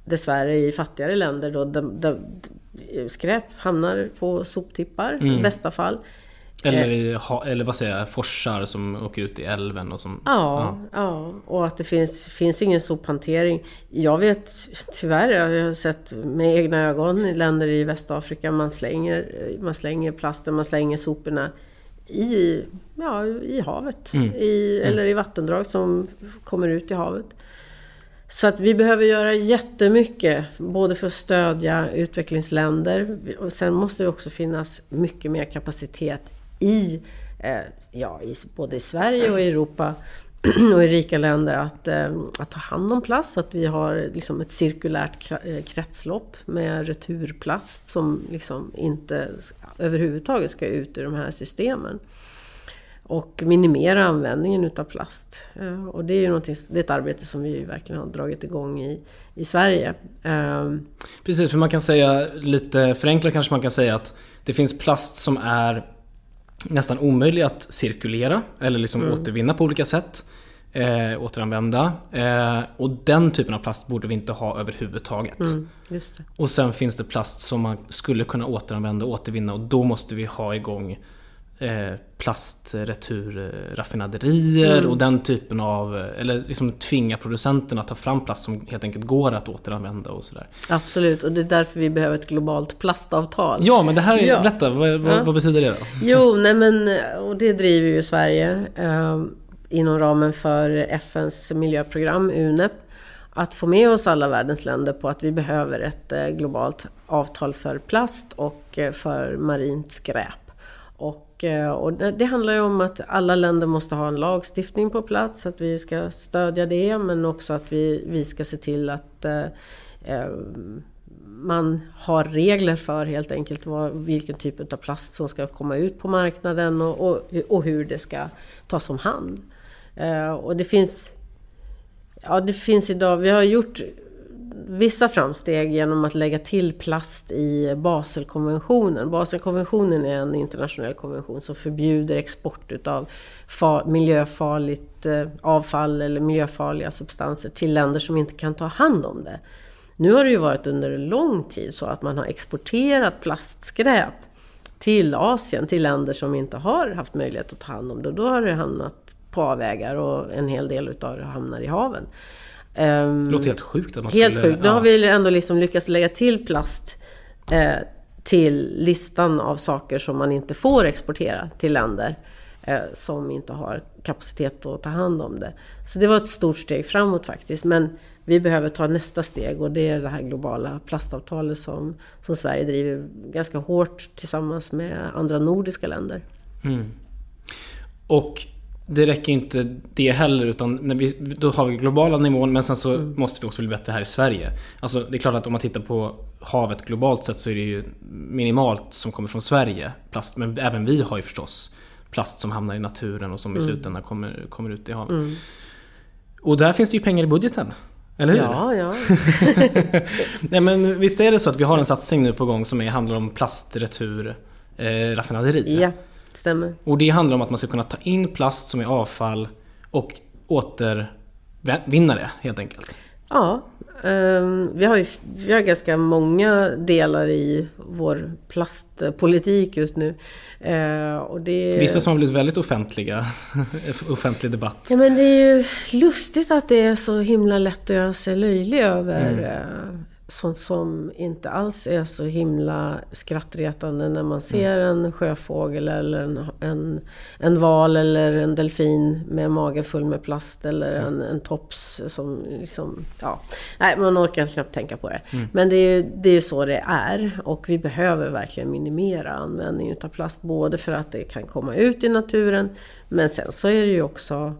dessvärre i fattigare länder då där, där skräp hamnar på soptippar i bästa fall. Eller, i, ha- eller vad säger jag, forsar som åker ut i älven och som... Ja, ja. och att det finns, finns ingen sophantering. Jag vet tyvärr, jag har sett med egna ögon i länder i Västafrika, man slänger, man slänger plasten, man slänger soporna i, ja, i havet. I, eller i vattendrag som kommer ut i havet. Så att vi behöver göra jättemycket, både för att stödja utvecklingsländer och sen måste det också finnas mycket mer kapacitet i, eh, ja, i, både i Sverige och i Europa och i rika länder att, eh, att ta hand om plast. Att vi har liksom ett cirkulärt eh, kretslopp med returplast som liksom inte överhuvudtaget ska ut ur de här systemen. Och minimera användningen utav plast. Eh, Och det är ju det är ett arbete som vi verkligen har dragit igång i, i Sverige. Eh, Precis, för man kan säga lite förenklat kanske man kan säga att det finns plast som är nästan omöjlig att cirkulera eller liksom återvinna på olika sätt. Eh, återanvända. Eh, och den typen av plast borde vi inte ha överhuvudtaget. mm, just det. Och sen finns det plast som man skulle kunna återanvända och återvinna och då måste vi ha igång eh, plastreturraffinaderier Mm. och den typen av, eller liksom tvinga producenterna att ta fram plast som helt enkelt går att återanvända och sådär. Absolut, och det är därför vi behöver ett globalt plastavtal. Ja, men det här är, Ja. berätta, vad, vad, Ja. vad betyder det då? Jo, nej men, och det driver ju Sverige eh, inom ramen för FNs miljöprogram UNEP. Att få med oss alla världens länder på att vi behöver ett eh, globalt avtal för plast och eh, för marint skräp. Och, och, eh, och det, handlar ju om att alla länder måste ha en lagstiftning på plats, att vi ska stödja det, men också att vi, vi ska se till att eh, eh, man har regler för helt enkelt vad, vilken typ av plast som ska komma ut på marknaden och, och, och hur det ska tas om hand. Eh, och det finns, ja, det finns idag, vi har gjort vissa framsteg genom att lägga till plast i Baselkonventionen. Baselkonventionen är en internationell konvention som förbjuder export utav miljöfarligt eh, avfall eller miljöfarliga substanser till länder som inte kan ta hand om det. Nu har det ju varit under lång tid så att man har exporterat plastskräp till Asien, till länder som inte har haft möjlighet att ta hand om det. Då har det hamnat på avvägar och en hel del utav det hamnar i haven. Ehm, Det låter helt sjukt att man Helt skulle... sjukt. Då ja. har vi ändå liksom lyckats lägga till plast eh, till listan av saker som man inte får exportera till länder eh, som inte har kapacitet att ta hand om det. Så det var ett stort steg framåt faktiskt. Men vi behöver ta nästa steg och det är det här globala plastavtalet som, som Sverige driver ganska hårt tillsammans med andra nordiska länder. Mm. Och det räcker inte det heller utan när vi, då har vi globala nivån men sen så Mm. måste vi också bli bättre här i Sverige. Alltså det är klart att om man tittar på havet globalt sett så är det ju minimalt som kommer från Sverige. Plast, men även vi har ju förstås plast som hamnar i naturen och som i slutändan kommer, kommer ut i havet. Mm. Och där finns det ju pengar i budgeten. Eller hur? Ja, ja. Nej men visst är det så att vi har en satsning nu på gång som är, handlar om plastretur eh, raffinaderi. ja, stämmer. Och det handlar om att man ska kunna ta in plast som är avfall och återvinna det helt enkelt. Ja, ehm, vi, har ju, vi har ganska många delar i vår plastpolitik just nu. Eh, och det, Vissa som har blivit väldigt offentliga, offentlig debatt. Ja men det är ju lustigt att det är så himla lätt att göra sig löjlig över Mm. Sånt som inte alls är så himla skrattretande när man ser en sjöfågel eller en, en, en val eller en delfin med magen full med plast eller en, en tops som liksom, ja. Nej, man orkar knappt tänka på det. Men det är ju det är så det är och vi behöver verkligen minimera användningen av plast både för att det kan komma ut i naturen men sen så är det ju också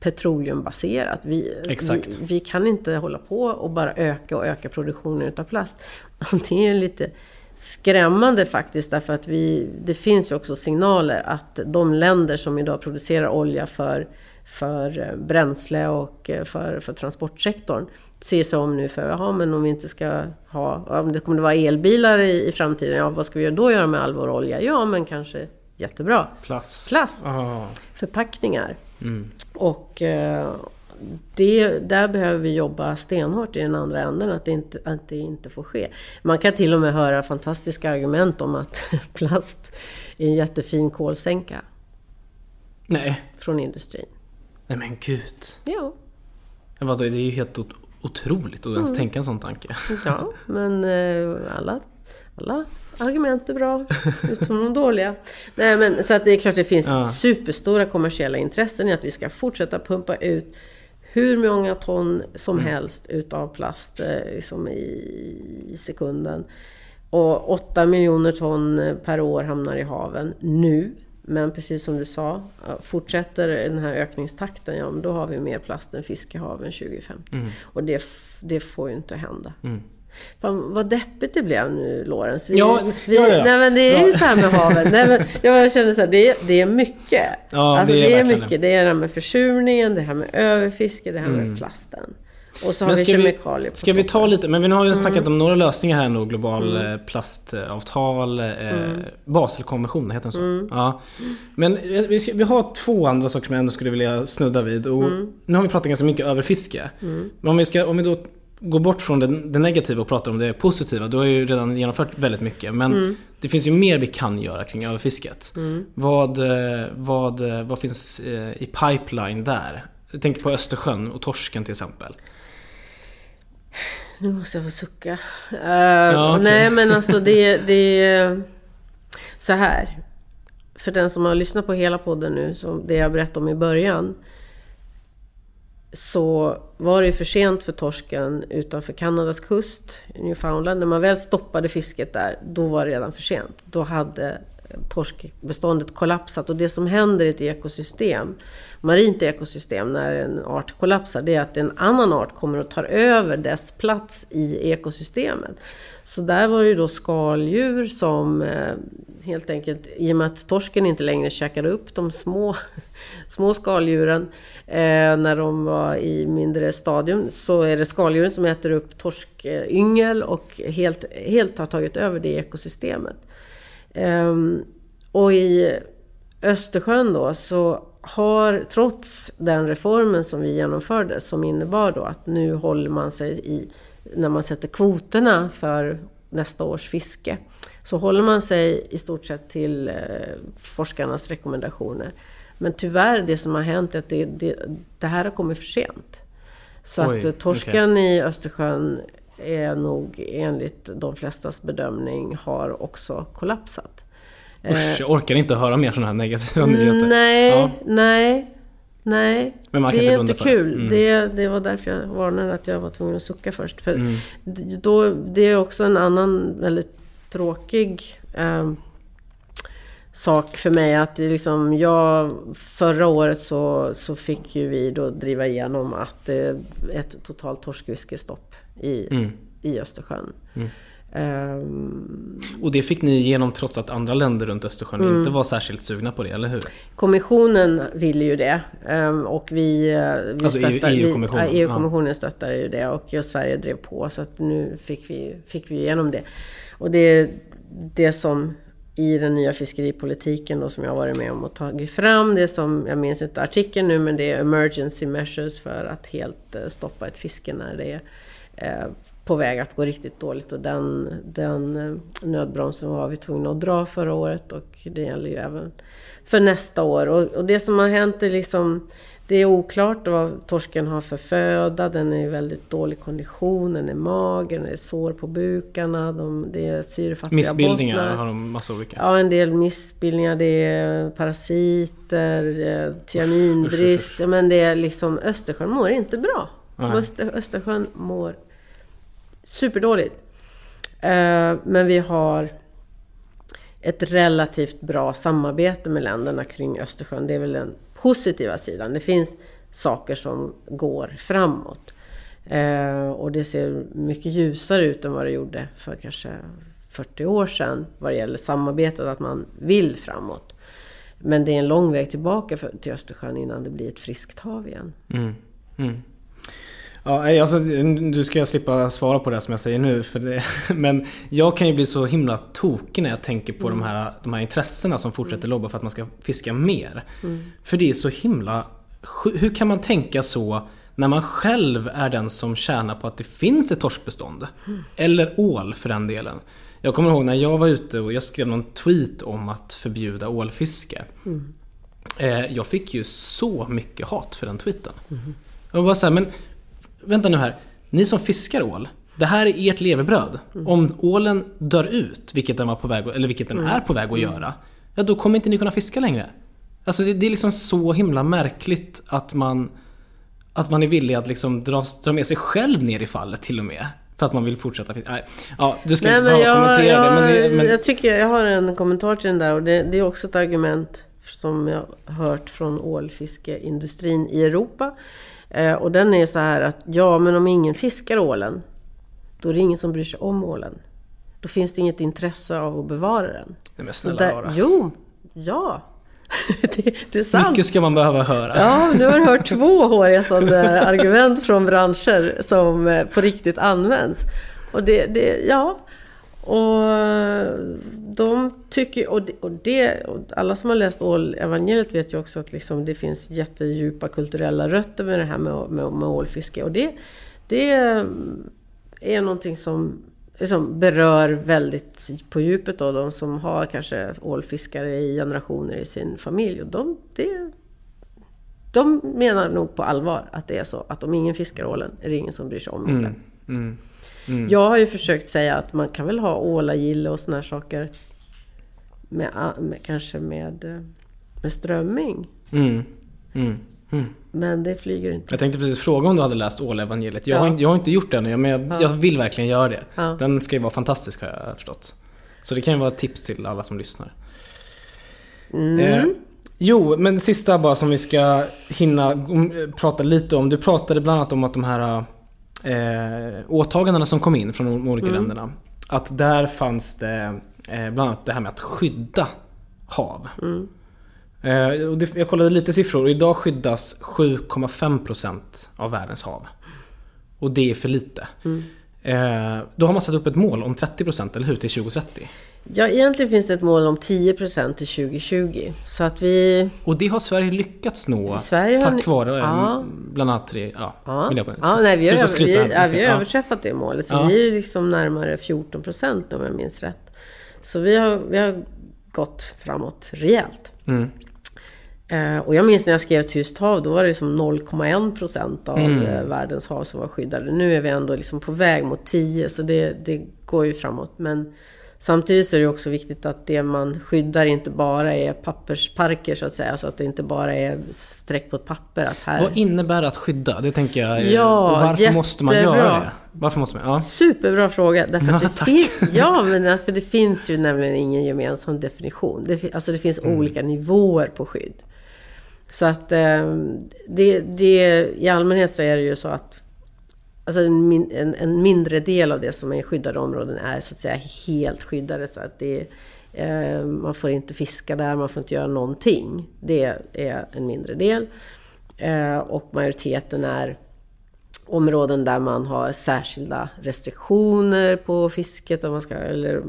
petroleumbaserat. Vi. Vi, vi kan inte hålla på och bara öka och öka produktionen utav plast. Och det är lite skrämmande faktiskt därför att vi, det finns ju också signaler att de länder som idag producerar olja för, för eh, bränsle och eh, för, för transportsektorn ser sig om nu för, jaha men om vi inte ska ha, om det kommer att vara elbilar i, i framtiden, ja vad ska vi då göra med all vår olja? Ja men kanske jättebra. Plast. Plast. Ah. Förpackningar. Mm. Och eh, det, där behöver vi jobba stenhårt i den andra änden, att det, inte, att det inte får ske. Man kan till och med höra fantastiska argument om att plast är en jättefin kolsänka. Nej. Från industrin. Nej men gud. Ja. Vadå, det är ju helt otroligt att ens mm. tänka en sån tanke. Ja, men eh, alla, alla argument är bra, utom de dåliga. Nej, men, så att det är klart det finns ja. superstora kommersiella intressen i att vi ska fortsätta pumpa ut hur många ton som mm. helst utav plast eh, liksom i sekunden. Och 8 miljoner ton per år hamnar i haven nu. Men precis som du sa, fortsätter den här ökningstakten, ja men då har vi mer plast än fisk i haven 2050. Mm. Och det, det får ju inte hända. Mm. Fan, vad deppigt det blev nu, Lorenz. Vi, ja, vi, ja, ja. Nej, men det är ju så här med haven. nej, men jag känner så här, det, det är mycket. Ja, alltså, det är, det är mycket. Det är det här med försurningen, det här med överfiske, det här mm. med plasten. Och så har men vi kemikalier på Ska vi ta lite, men vi har ju mm. snackat om några lösningar här nu. Global mm. Eh, plastavtal, eh, mm. Baselkonventionen, heter den så? Mm. Ja. Men eh, vi, ska, vi har två andra saker som jag ändå skulle vilja snudda vid. Och mm. Nu har vi pratat ganska mycket överfiske. Mm. Men om vi, ska, om vi då går bort från det, det, negativa och pratar om det positiva. Du har ju redan genomfört väldigt mycket. Men mm. det finns ju mer vi kan göra kring överfisket. Mm. Vad, vad, vad finns i pipeline där? Jag tänker på Östersjön och torsken till exempel. Nu måste jag få sucka. Uh, ja, okay. Nej men alltså det, det är så här. För den som har lyssnat på hela podden nu, som det jag berättade om i början. Så var det ju för sent för torsken utanför Kanadas kust, Newfoundland. När man väl stoppade fisket där, då var det redan för sent. Då hade torskbeståndet kollapsat. Och det som händer i ett ekosystem, marint ekosystem, när en art kollapsar, det är att en annan art kommer och tar över dess plats i ekosystemet. Så där var det ju då skaldjur som eh, helt enkelt, i och med att torsken inte längre käkade upp de små, små skaldjuren eh, när de var i mindre stadium, så är det skaldjuren som äter upp torskyngel och helt, helt har tagit över det ekosystemet. Eh, och i Östersjön då så har, trots den reformen som vi genomförde, som innebar då att nu håller man sig i, när man sätter kvoterna för nästa års fiske, så håller man sig i stort sett till eh, forskarnas rekommendationer. Men tyvärr, det som har hänt är att det, det, det här har kommit för sent. Så Oj, att torsken okay. i Östersjön är nog enligt de flestas bedömning har också kollapsat. Usch, jag orkar inte höra mer sådana här negativa nyheter. Nej, ja. nej, nej. Det är inte kul. Mm. Det, det var därför jag varnade att jag var tvungen att sucka först. För mm. då, det är också en annan väldigt tråkig eh, sak för mig att liksom jag, förra året så, så fick ju vi då driva igenom att eh, ett totalt torskfiskestopp i, mm. i Östersjön. Mm. Um, och det fick ni igenom trots att andra länder runt Östersjön mm. inte var särskilt sugna på det, eller hur? Kommissionen ville ju det. Um, och vi, eh, vi alltså stöttar, EU-kommissionen? EU EU-kommissionen ja. stöttade ju det och Sverige drev på så att nu fick vi, fick vi igenom det. Och det är det som i den nya fiskeripolitiken då som jag varit med om att tagit fram. Det som, jag minns inte artikeln nu, men det är emergency measures för att helt eh, stoppa ett fiske när det är eh, på väg att gå riktigt dåligt. Och den, den eh, nödbromsen var vi tvungna att dra förra året och det gäller ju även för nästa år. Och, och det som har hänt är liksom det är oklart vad torsken har för föda, den är i väldigt dålig kondition, den är mager, den är sår på bukarna, de, det är syrefattiga Missbildningar bottnar. har de massa olika? Ja, en del missbildningar, det är parasiter, eh, tianinbrist. Men det är liksom, Östersjön mår inte bra. Öster, Östersjön mår superdåligt. Eh, men vi har ett relativt bra samarbete med länderna kring Östersjön. Det är väl den positiva sidan. Det finns saker som går framåt. Eh, och det ser mycket ljusare ut än vad det gjorde för kanske 40 år sedan vad det gäller samarbetet, att man vill framåt. Men det är en lång väg tillbaka för, till Östersjön innan det blir ett friskt hav igen. Mm. Mm. Ja, alltså, du ska slippa svara på det som jag säger nu. För det, men jag kan ju bli så himla tokig när jag tänker på mm. de, här, de här intressena som fortsätter mm. lobba för att man ska fiska mer. Mm. För det är så himla... Hur kan man tänka så när man själv är den som tjänar på att det finns ett torskbestånd. Eller ål för den delen. Jag kommer ihåg när jag var ute och jag skrev någon tweet om att förbjuda ålfiske. Eh, Jag fick ju så mycket hat för den tweeten. Jag var bara såhär, men vänta nu här. Ni som fiskar ål, det här är ert levebröd. Om ålen dör ut, vilket den, var på väg, eller vilket den är på väg att göra, ja då kommer inte ni kunna fiska längre. Alltså det, det är liksom så himla märkligt att man att man är villig att liksom dra, dra med sig själv ner i fallet till och med. För att man vill fortsätta fiska. Nej, ja, du ska Nej, inte behöva jag, kommentera jag, det. Men, men, jag tycker jag har en kommentar till den där och det, det är också ett argument som jag har hört från ålfiskeindustrin i Europa. Eh, och den är så här att ja, men om ingen fiskar ålen, då är det ingen som bryr sig om ålen. Då finns det inget intresse av att bevara den. nej men snälla där, jo, ja. det, det är sant. Mycket ska man behöva höra. Ja, nu har du hört två hårresande argument från branscher som eh, på riktigt används. Och det, det ja. Och de tycker, och det, och det alla som har läst ålevangeliet vet ju också att liksom det finns jättedjupa kulturella rötter med det här med, med, med ålfiske. Och det, det är någonting som liksom berör väldigt på djupet då, de som har kanske ålfiskare i generationer i sin familj. Och de, det, de menar nog på allvar att det är så att om ingen fiskar ålen är det ingen som bryr sig om ålen. Mm, mm. Jag har ju försökt säga att man kan väl ha ålagille och såna här saker med, med, kanske med, eh, med strömming. Mm, mm, mm. Men det flyger inte. Jag tänkte precis fråga om du hade läst Ålevangeliet. Jag, Ja. har, inte, jag har inte gjort det ännu, men jag, Ja. jag vill verkligen göra det. Ja. Den ska ju vara fantastisk har jag förstått. Så det kan ju vara ett tips till alla som lyssnar. Mm. Eh, jo, men sista bara som vi ska hinna mm, prata lite om. Du pratade bland annat om att de här eh, åtagandena som kom in från de olika Mm. länderna. Att där fanns det eh, bland annat det här med att skydda hav. Mm. Eh, och det, jag kollade lite siffror och idag skyddas 7,5% av världens hav. Och det är för lite. Mm. Eh, då har man satt upp ett mål om 30% eller hur? Till 2030. Ja, egentligen finns det ett mål om 10% till 2020. Så att vi... Och det har Sverige lyckats nå Sverige har tack ni- vare eh, Ja. bland annat tre, ja, Ja, Miljöpartiet. ja nej, vi har, vi, ja, vi har överträffat det målet. Så Ja. vi är liksom närmare 14 procent om jag minns rätt. Så vi har, vi har gått framåt rejält. Mm. Eh, och jag minns när jag skrev Tyst hav, då var det liksom 0,1 procent av Mm. eh, världens hav som var skyddade. Nu är vi ändå liksom på väg mot 10, så det, det går ju framåt. Men samtidigt så är det också viktigt att det man skyddar inte bara är pappersparker så att säga. Så att det inte bara är streck på ett papper. Att här... Vad innebär att skydda? Det tänker jag. eh, Ja, varför måste man jättebra. göra det? Varför måste man? Ja. Superbra fråga. Därför Ja, det fin- ja, men därför det finns ju nämligen ingen gemensam definition. Det, fi- alltså det finns Mm. olika nivåer på skydd. Så att eh, det, det, i allmänhet så är det ju så att alltså en, min, en, en mindre del av det som är skyddade områden är så att säga helt skyddade. Så att det, eh, man får inte fiska där, man får inte göra någonting. Det är en mindre del. Eh, och majoriteten är områden där man har särskilda restriktioner på fisket om man ska, eller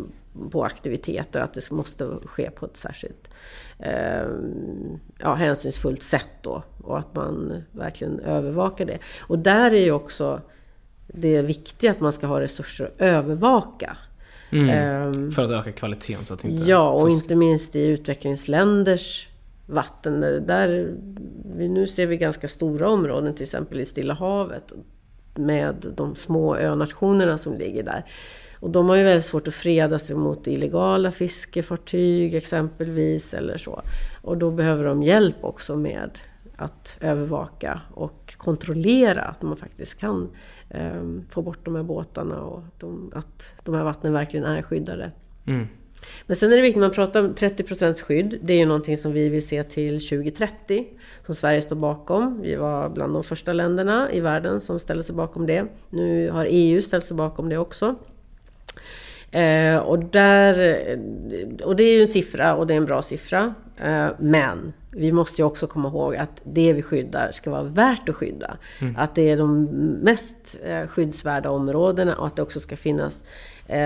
på aktiviteter, att det måste ske på ett särskilt eh, ja, hänsynsfullt sätt då och att man verkligen övervakar det. Och där är ju också det viktiga att man ska ha resurser att övervaka. Mm. Ehm, För att öka kvaliteten så att inte Ja, och fusk- inte minst i utvecklingsländers vatten. Där, nu ser vi ganska stora områden, till exempel i Stilla havet, med de små önationerna som ligger där. Och de har ju väldigt svårt att freda sig mot illegala fiskefartyg exempelvis, eller så. Och då behöver de hjälp också med att övervaka och kontrollera att man faktiskt kan eh, få bort de här båtarna och att de, att de här vattnen verkligen är skyddade. Mm. Men sen är det viktigt, man pratar om 30% skydd. Det är ju någonting som vi vill se till 2030. Som Sverige står bakom. Vi var bland de första länderna i världen som ställde sig bakom det. Nu har EU ställt sig bakom det också. Eh, och, där, och det är ju en siffra och det är en bra siffra. Eh, Men vi måste ju också komma ihåg att det vi skyddar ska vara värt att skydda. Att det är de mest eh, skyddsvärda områdena och att det också ska finnas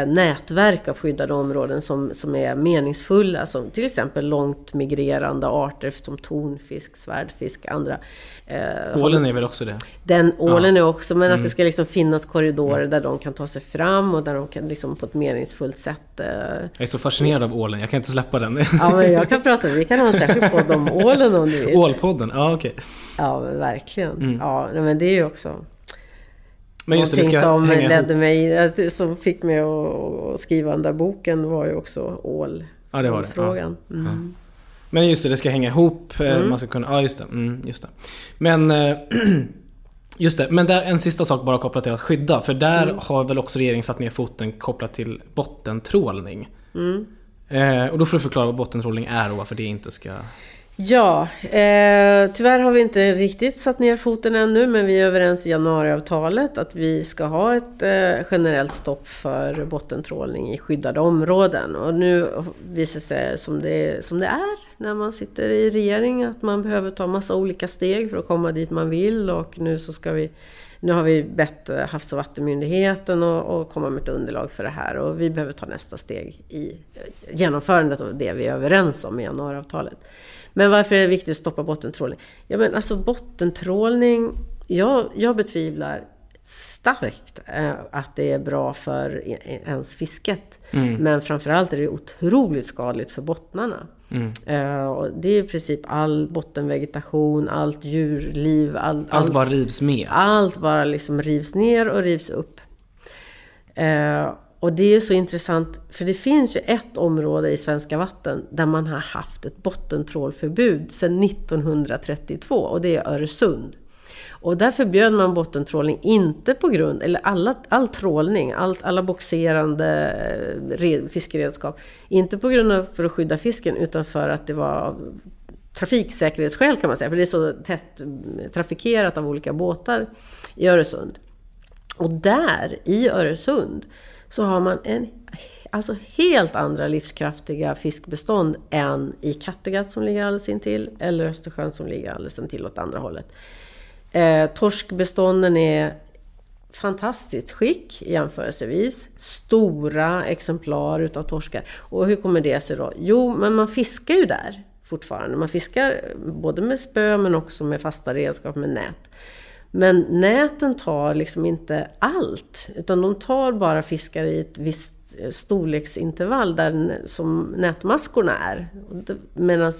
nätverk av skyddade områden som, som är meningsfulla. Som till exempel långt migrerande arter som tonfisk, svärdfisk, andra. Eh, Ålen är väl också det? den ålen är också, men att det ska liksom finnas korridorer där de kan ta sig fram och där de kan liksom på ett meningsfullt sätt... Eh, Jag är så fascinerad av ålen, jag kan inte släppa den. ja, men jag kan prata, vi kan ha en särskild podd om ålen om du vill. Ålpodden, ja okej. Ja, men verkligen. Ja, nej, men det är ju också Men just det, det någonting ska som hänga ledde mig, att- som fick mig att, skriva den där boken var ju också ål. Ja, det var det. Frågan. Mm. Men just det, det ska hänga ihop. eh, Mm. Man ska kunna, ja just det. Mm, just det. Men eh, Just det, men där en sista sak bara kopplat till att skydda. För där Mm. har väl också regeringen satt ner foten kopplat till bottentrålning. Mm. Eh, och då får du förklara vad bottentrålning är och varför det inte ska... Ja, eh, tyvärr har vi inte riktigt satt ner foten ännu, men vi är överens i januariavtalet att vi ska ha ett eh, generellt stopp för bottentrålning i skyddade områden. Och nu visar det sig som det, som det är när man sitter i regering, att man behöver ta massa olika steg för att komma dit man vill och nu så ska vi nu har vi bett eh, Havs och vattenmyndigheten att komma med ett underlag för det här och vi behöver ta nästa steg i eh, genomförandet av det vi är överens om i januariavtalet. Men varför är det viktigt att stoppa bottentrålning? Ja men alltså bottentrålning, jag, jag betvivlar starkt eh, att det är bra för e- e- ens fisket. Men framförallt är det otroligt skadligt för bottnarna. Eh, och det är i princip all bottenvegetation, allt djurliv, all, Allt bara rivs med. allt bara liksom rivs ner och rivs upp. Och det är så intressant, för det finns ju ett område i svenska vatten där man har haft ett bottentrålförbud sedan 1932 och det är Öresund. Och där förbjöd man bottentrålning inte på grund, eller alla, all trålning, all, alla boxerande eh, fiskeredskap, inte på grund av för att skydda fisken utan för att det var av trafiksäkerhetsskäl kan man säga, för det är så tätt eh, trafikerat av olika båtar i Öresund. Och där, i Öresund, så har man en, alltså helt andra livskraftiga fiskbestånd än i Kattegatt som ligger alldeles intill, eller Östersjön som ligger alldeles intill åt andra hållet. Eh, torskbestånden är fantastiskt skick jämförelsevis. Stora exemplar utav torskar. Och hur kommer det sig då? Jo, men man fiskar ju där fortfarande. Man fiskar både med spö men också med fasta redskap med nät. Men näten tar liksom inte allt, utan de tar bara fiskar i ett visst eh, storleksintervall där, som nätmaskorna är. Medan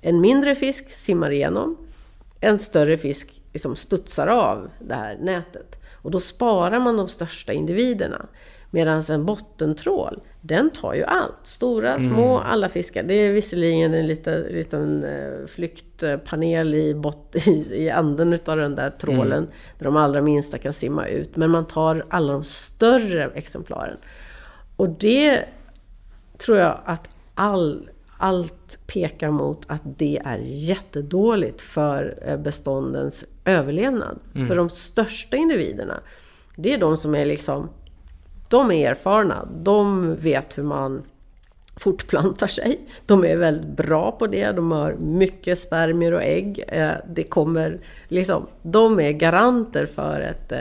en mindre fisk simmar igenom, en större fisk liksom studsar av det här nätet. Och då sparar man de största individerna. Medan en bottentrål, den tar ju allt. Stora, små, alla fiskar. Det är visserligen en liten, liten eh, flyktpanel i, bot, i, i anden utav den där trålen. Där de allra minsta kan simma ut. Men man tar alla de större exemplaren. Och det tror jag att all, allt pekar mot att det är jättedåligt för eh, beståndens överlevnad. För de största individerna, det är de som är liksom, de är erfarna, de vet hur man fortplantar sig. De är väldigt bra på det, de har mycket spermier och ägg. Eh, Det kommer, liksom, de är garanter för ett, eh,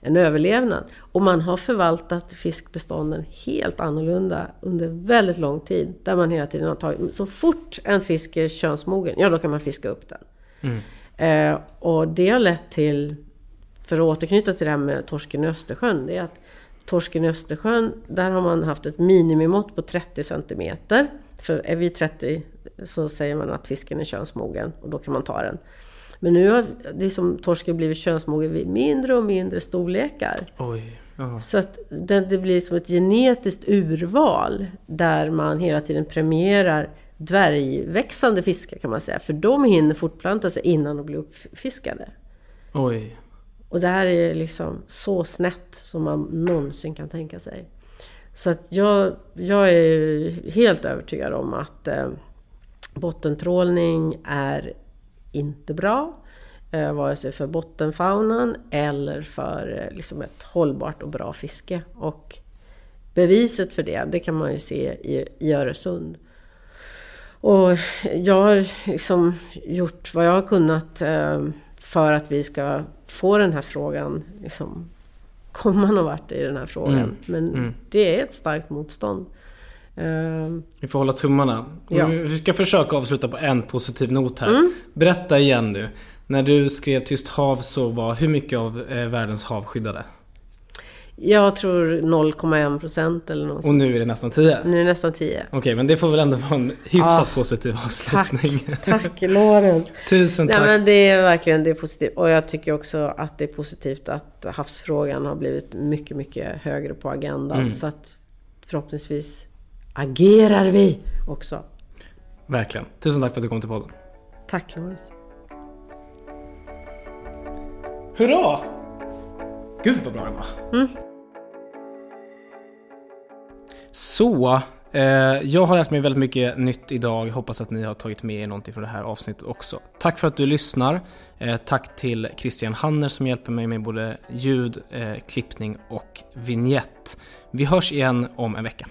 en överlevnad. Och man har förvaltat fiskbestånden helt annorlunda under väldigt lång tid. Där man hela tiden har tagit, så fort en fisk är könsmogen, ja då kan man fiska upp den. Eh, och det har lett till, för att återknyta till det här med torsken i Östersjön, det är att torsken i Östersjön, där har man haft ett minimimått på 30 centimeter. För är vi 30 så säger man att fisken är könsmogen och då kan man ta den. Men nu har liksom torsken blivit könsmogen vid mindre och mindre storlekar. Oj. Så att det, det blir som ett genetiskt urval där man hela tiden premierar dvärgväxande fiskar kan man säga. För de hinner fortplanta sig innan de blir uppfiskade. Oj. Och det här är liksom så snett som man någonsin kan tänka sig. Så att jag, jag är helt övertygad om att eh, bottentrålning är inte bra. Eh, vare sig för bottenfaunan eller för eh, liksom ett hållbart och bra fiske. Och beviset för det, det kan man ju se i, i Öresund. Och jag har liksom gjort vad jag har kunnat eh, för att vi ska få den här frågan, liksom, komma någon vart i den här frågan. Mm. Men Mm. det är ett starkt motstånd. Eh, Vi får hålla tummarna. Ja. Vi ska försöka avsluta på en positiv not här. Mm. Berätta igen nu. När du skrev Tyst hav så var hur mycket av eh, världens hav skyddade? Jag tror 0,1 procent eller något Och nu är det nästan 10? Nu är det nästan 10. Okej, men det får väl ändå vara en hyfsat Ja. positiv Tack, avslutning. tack Lorentz. Tusen Nej, tack. men det är verkligen det är positivt. Och jag tycker också att det är positivt att havsfrågan har blivit mycket, mycket högre på agendan. Mm. Så att förhoppningsvis agerar vi också. Verkligen. Tusen tack för att du kom till podden. Tack Lorentz. Hurra! Gud vad bra den var. Mm. Så, eh, jag har lärt mig väldigt mycket nytt idag. Hoppas att ni har tagit med er någonting från det här avsnittet också. Tack för att du lyssnar. Eh, tack till Christian Hanner som hjälper mig med både ljud, eh, klippning och vignett. Vi hörs igen om en vecka.